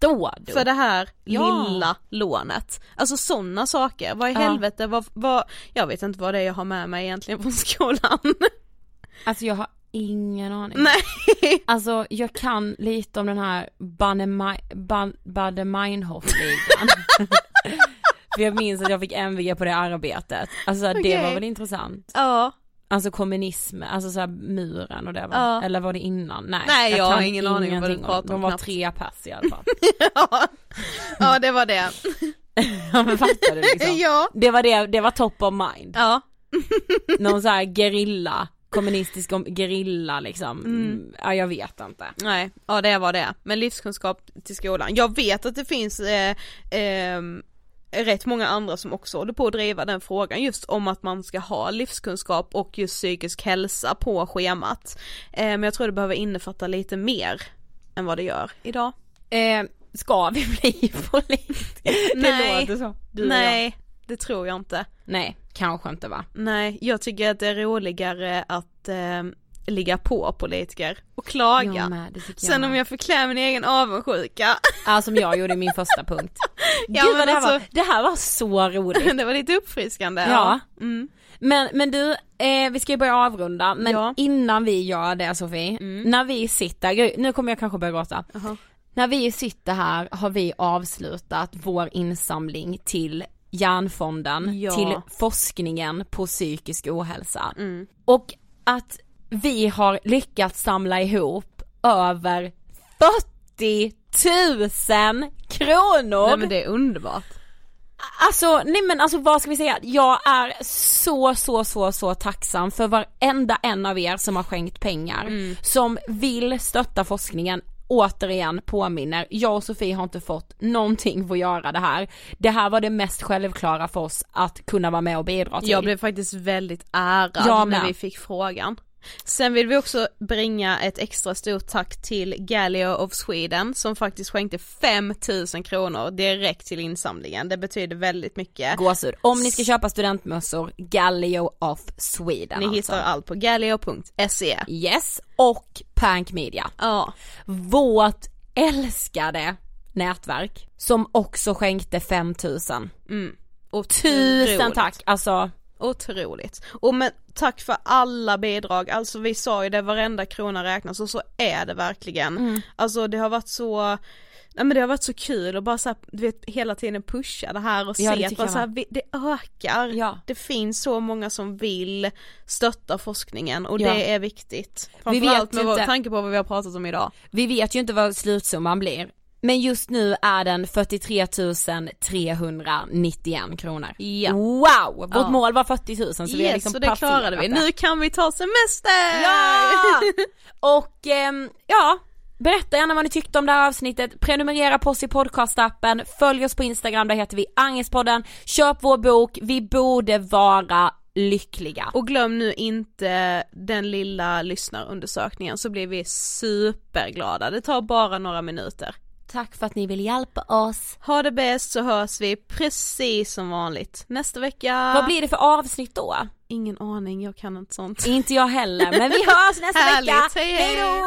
förstår du? för det här Ja. lilla lånet. Alltså sådana saker, vad i Ja. helvete, vad, vad, jag vet inte vad det är jag har med mig egentligen från skolan. Alltså jag har ingen aning. Nej. Alltså jag kan lite om den här Bade Meinhof-ligan. För jag minns att jag fick MVG på det arbetet. Alltså det Okej. var väl intressant. Ja. Alltså kommunism, alltså såhär muren och det var, Ja. eller var det innan? Nej, Nej, jag har kan ingen aning om vad du pratar om De var knappt. tre pers i alla fall. ja. ja det var det. ja men fattar du liksom? Ja. Det var det, det var top of mind. Ja. Någon så här gerilla, kommunistisk om- gerilla liksom. Mm. Ja jag vet inte. Nej, ja det var det. Men livskunskap till skolan. Jag vet att det finns eh, ehm, rätt många andra som också håller på att driva den frågan just om att man ska ha livskunskap och just psykisk hälsa på schemat. Eh, men jag tror det behöver innefatta lite mer än vad det gör idag. Eh, ska vi bli politiker? Nej. Låter så. Du. Nej, det tror jag inte. Nej, kanske inte va? Nej, jag tycker att det är roligare att eh, ligga på politiker och klaga. Med, Sen om jag förklär min egen avundsjuka. Ja som jag gjorde i min första punkt. Ja, Gud men det här, var, alltså- det här var så roligt. det var lite uppfriskande. Ja. Mm. Men, men du, eh, vi ska ju börja avrunda, men Ja. Mm. innan vi gör det Sofie, när vi sitter, nu kommer jag kanske börja gråta. Jaha. När vi sitter här har vi avslutat vår insamling till Hjärnfonden, Ja. till forskningen på psykisk ohälsa. Mm. Och att vi har lyckats samla ihop över 40 000 kronor! Nej men det är underbart. Alltså, nej men alltså vad ska vi säga? Jag är så, så, så, så tacksam för varenda en av er som har skänkt pengar, som vill stötta forskningen. Återigen påminner, jag och Sofie har inte fått någonting för att göra det här. Det här var det mest självklara för oss att kunna vara med och bidra till. Jag blev faktiskt väldigt ärad när vi fick frågan. Sen vill vi också bringa ett extra stort tack till Galileo of Sweden som faktiskt skänkte 5000 kronor direkt till insamlingen. Det betyder väldigt mycket. Gåshud. Om ni ska köpa studentmössor, Gallio of Sweden Ni alltså. hittar allt på galileo.se. Yes, och Pank Media. Ja. Vårt älskade nätverk som också skänkte 5000. Och Tusen tack, alltså Otroligt. Och men tack för alla bidrag, alltså vi sa ju det, varenda krona räknas och så är det verkligen. Mm. Alltså det har varit så Nej men det har varit så kul och bara så här, du vet hela tiden pusha det här och Ja, se att bara så här, vi- det ökar. Ja. Det finns så många som vill stötta forskningen och Ja. det är viktigt. Vi Framförallt vet med vår inte- tanke på vad vi har pratat om idag. vi vet ju inte vad slutsumman blir. Men just nu är den 43 391 kronor. Ja. Wow! Vårt Ja. mål var 40 000 så vi har yes, liksom så det klarade vi. Nu kan vi ta semester! Ja! Och ehm, ja, berätta gärna vad ni tyckte om det här avsnittet, prenumerera på oss i podcastappen, följ oss på Instagram, där heter vi Angespodden, köp vår bok, vi borde vara lyckliga. Och glöm nu inte den lilla lyssnarundersökningen så blir vi superglada. Det tar bara några minuter. Tack för att ni vill hjälpa oss. Ha det bäst så hörs vi precis som vanligt nästa vecka. Vad blir det för avsnitt då? Ingen aning, jag kan inte sånt. Inte jag heller, men vi hörs nästa Härligt, vecka. hej, hej. Hejdå!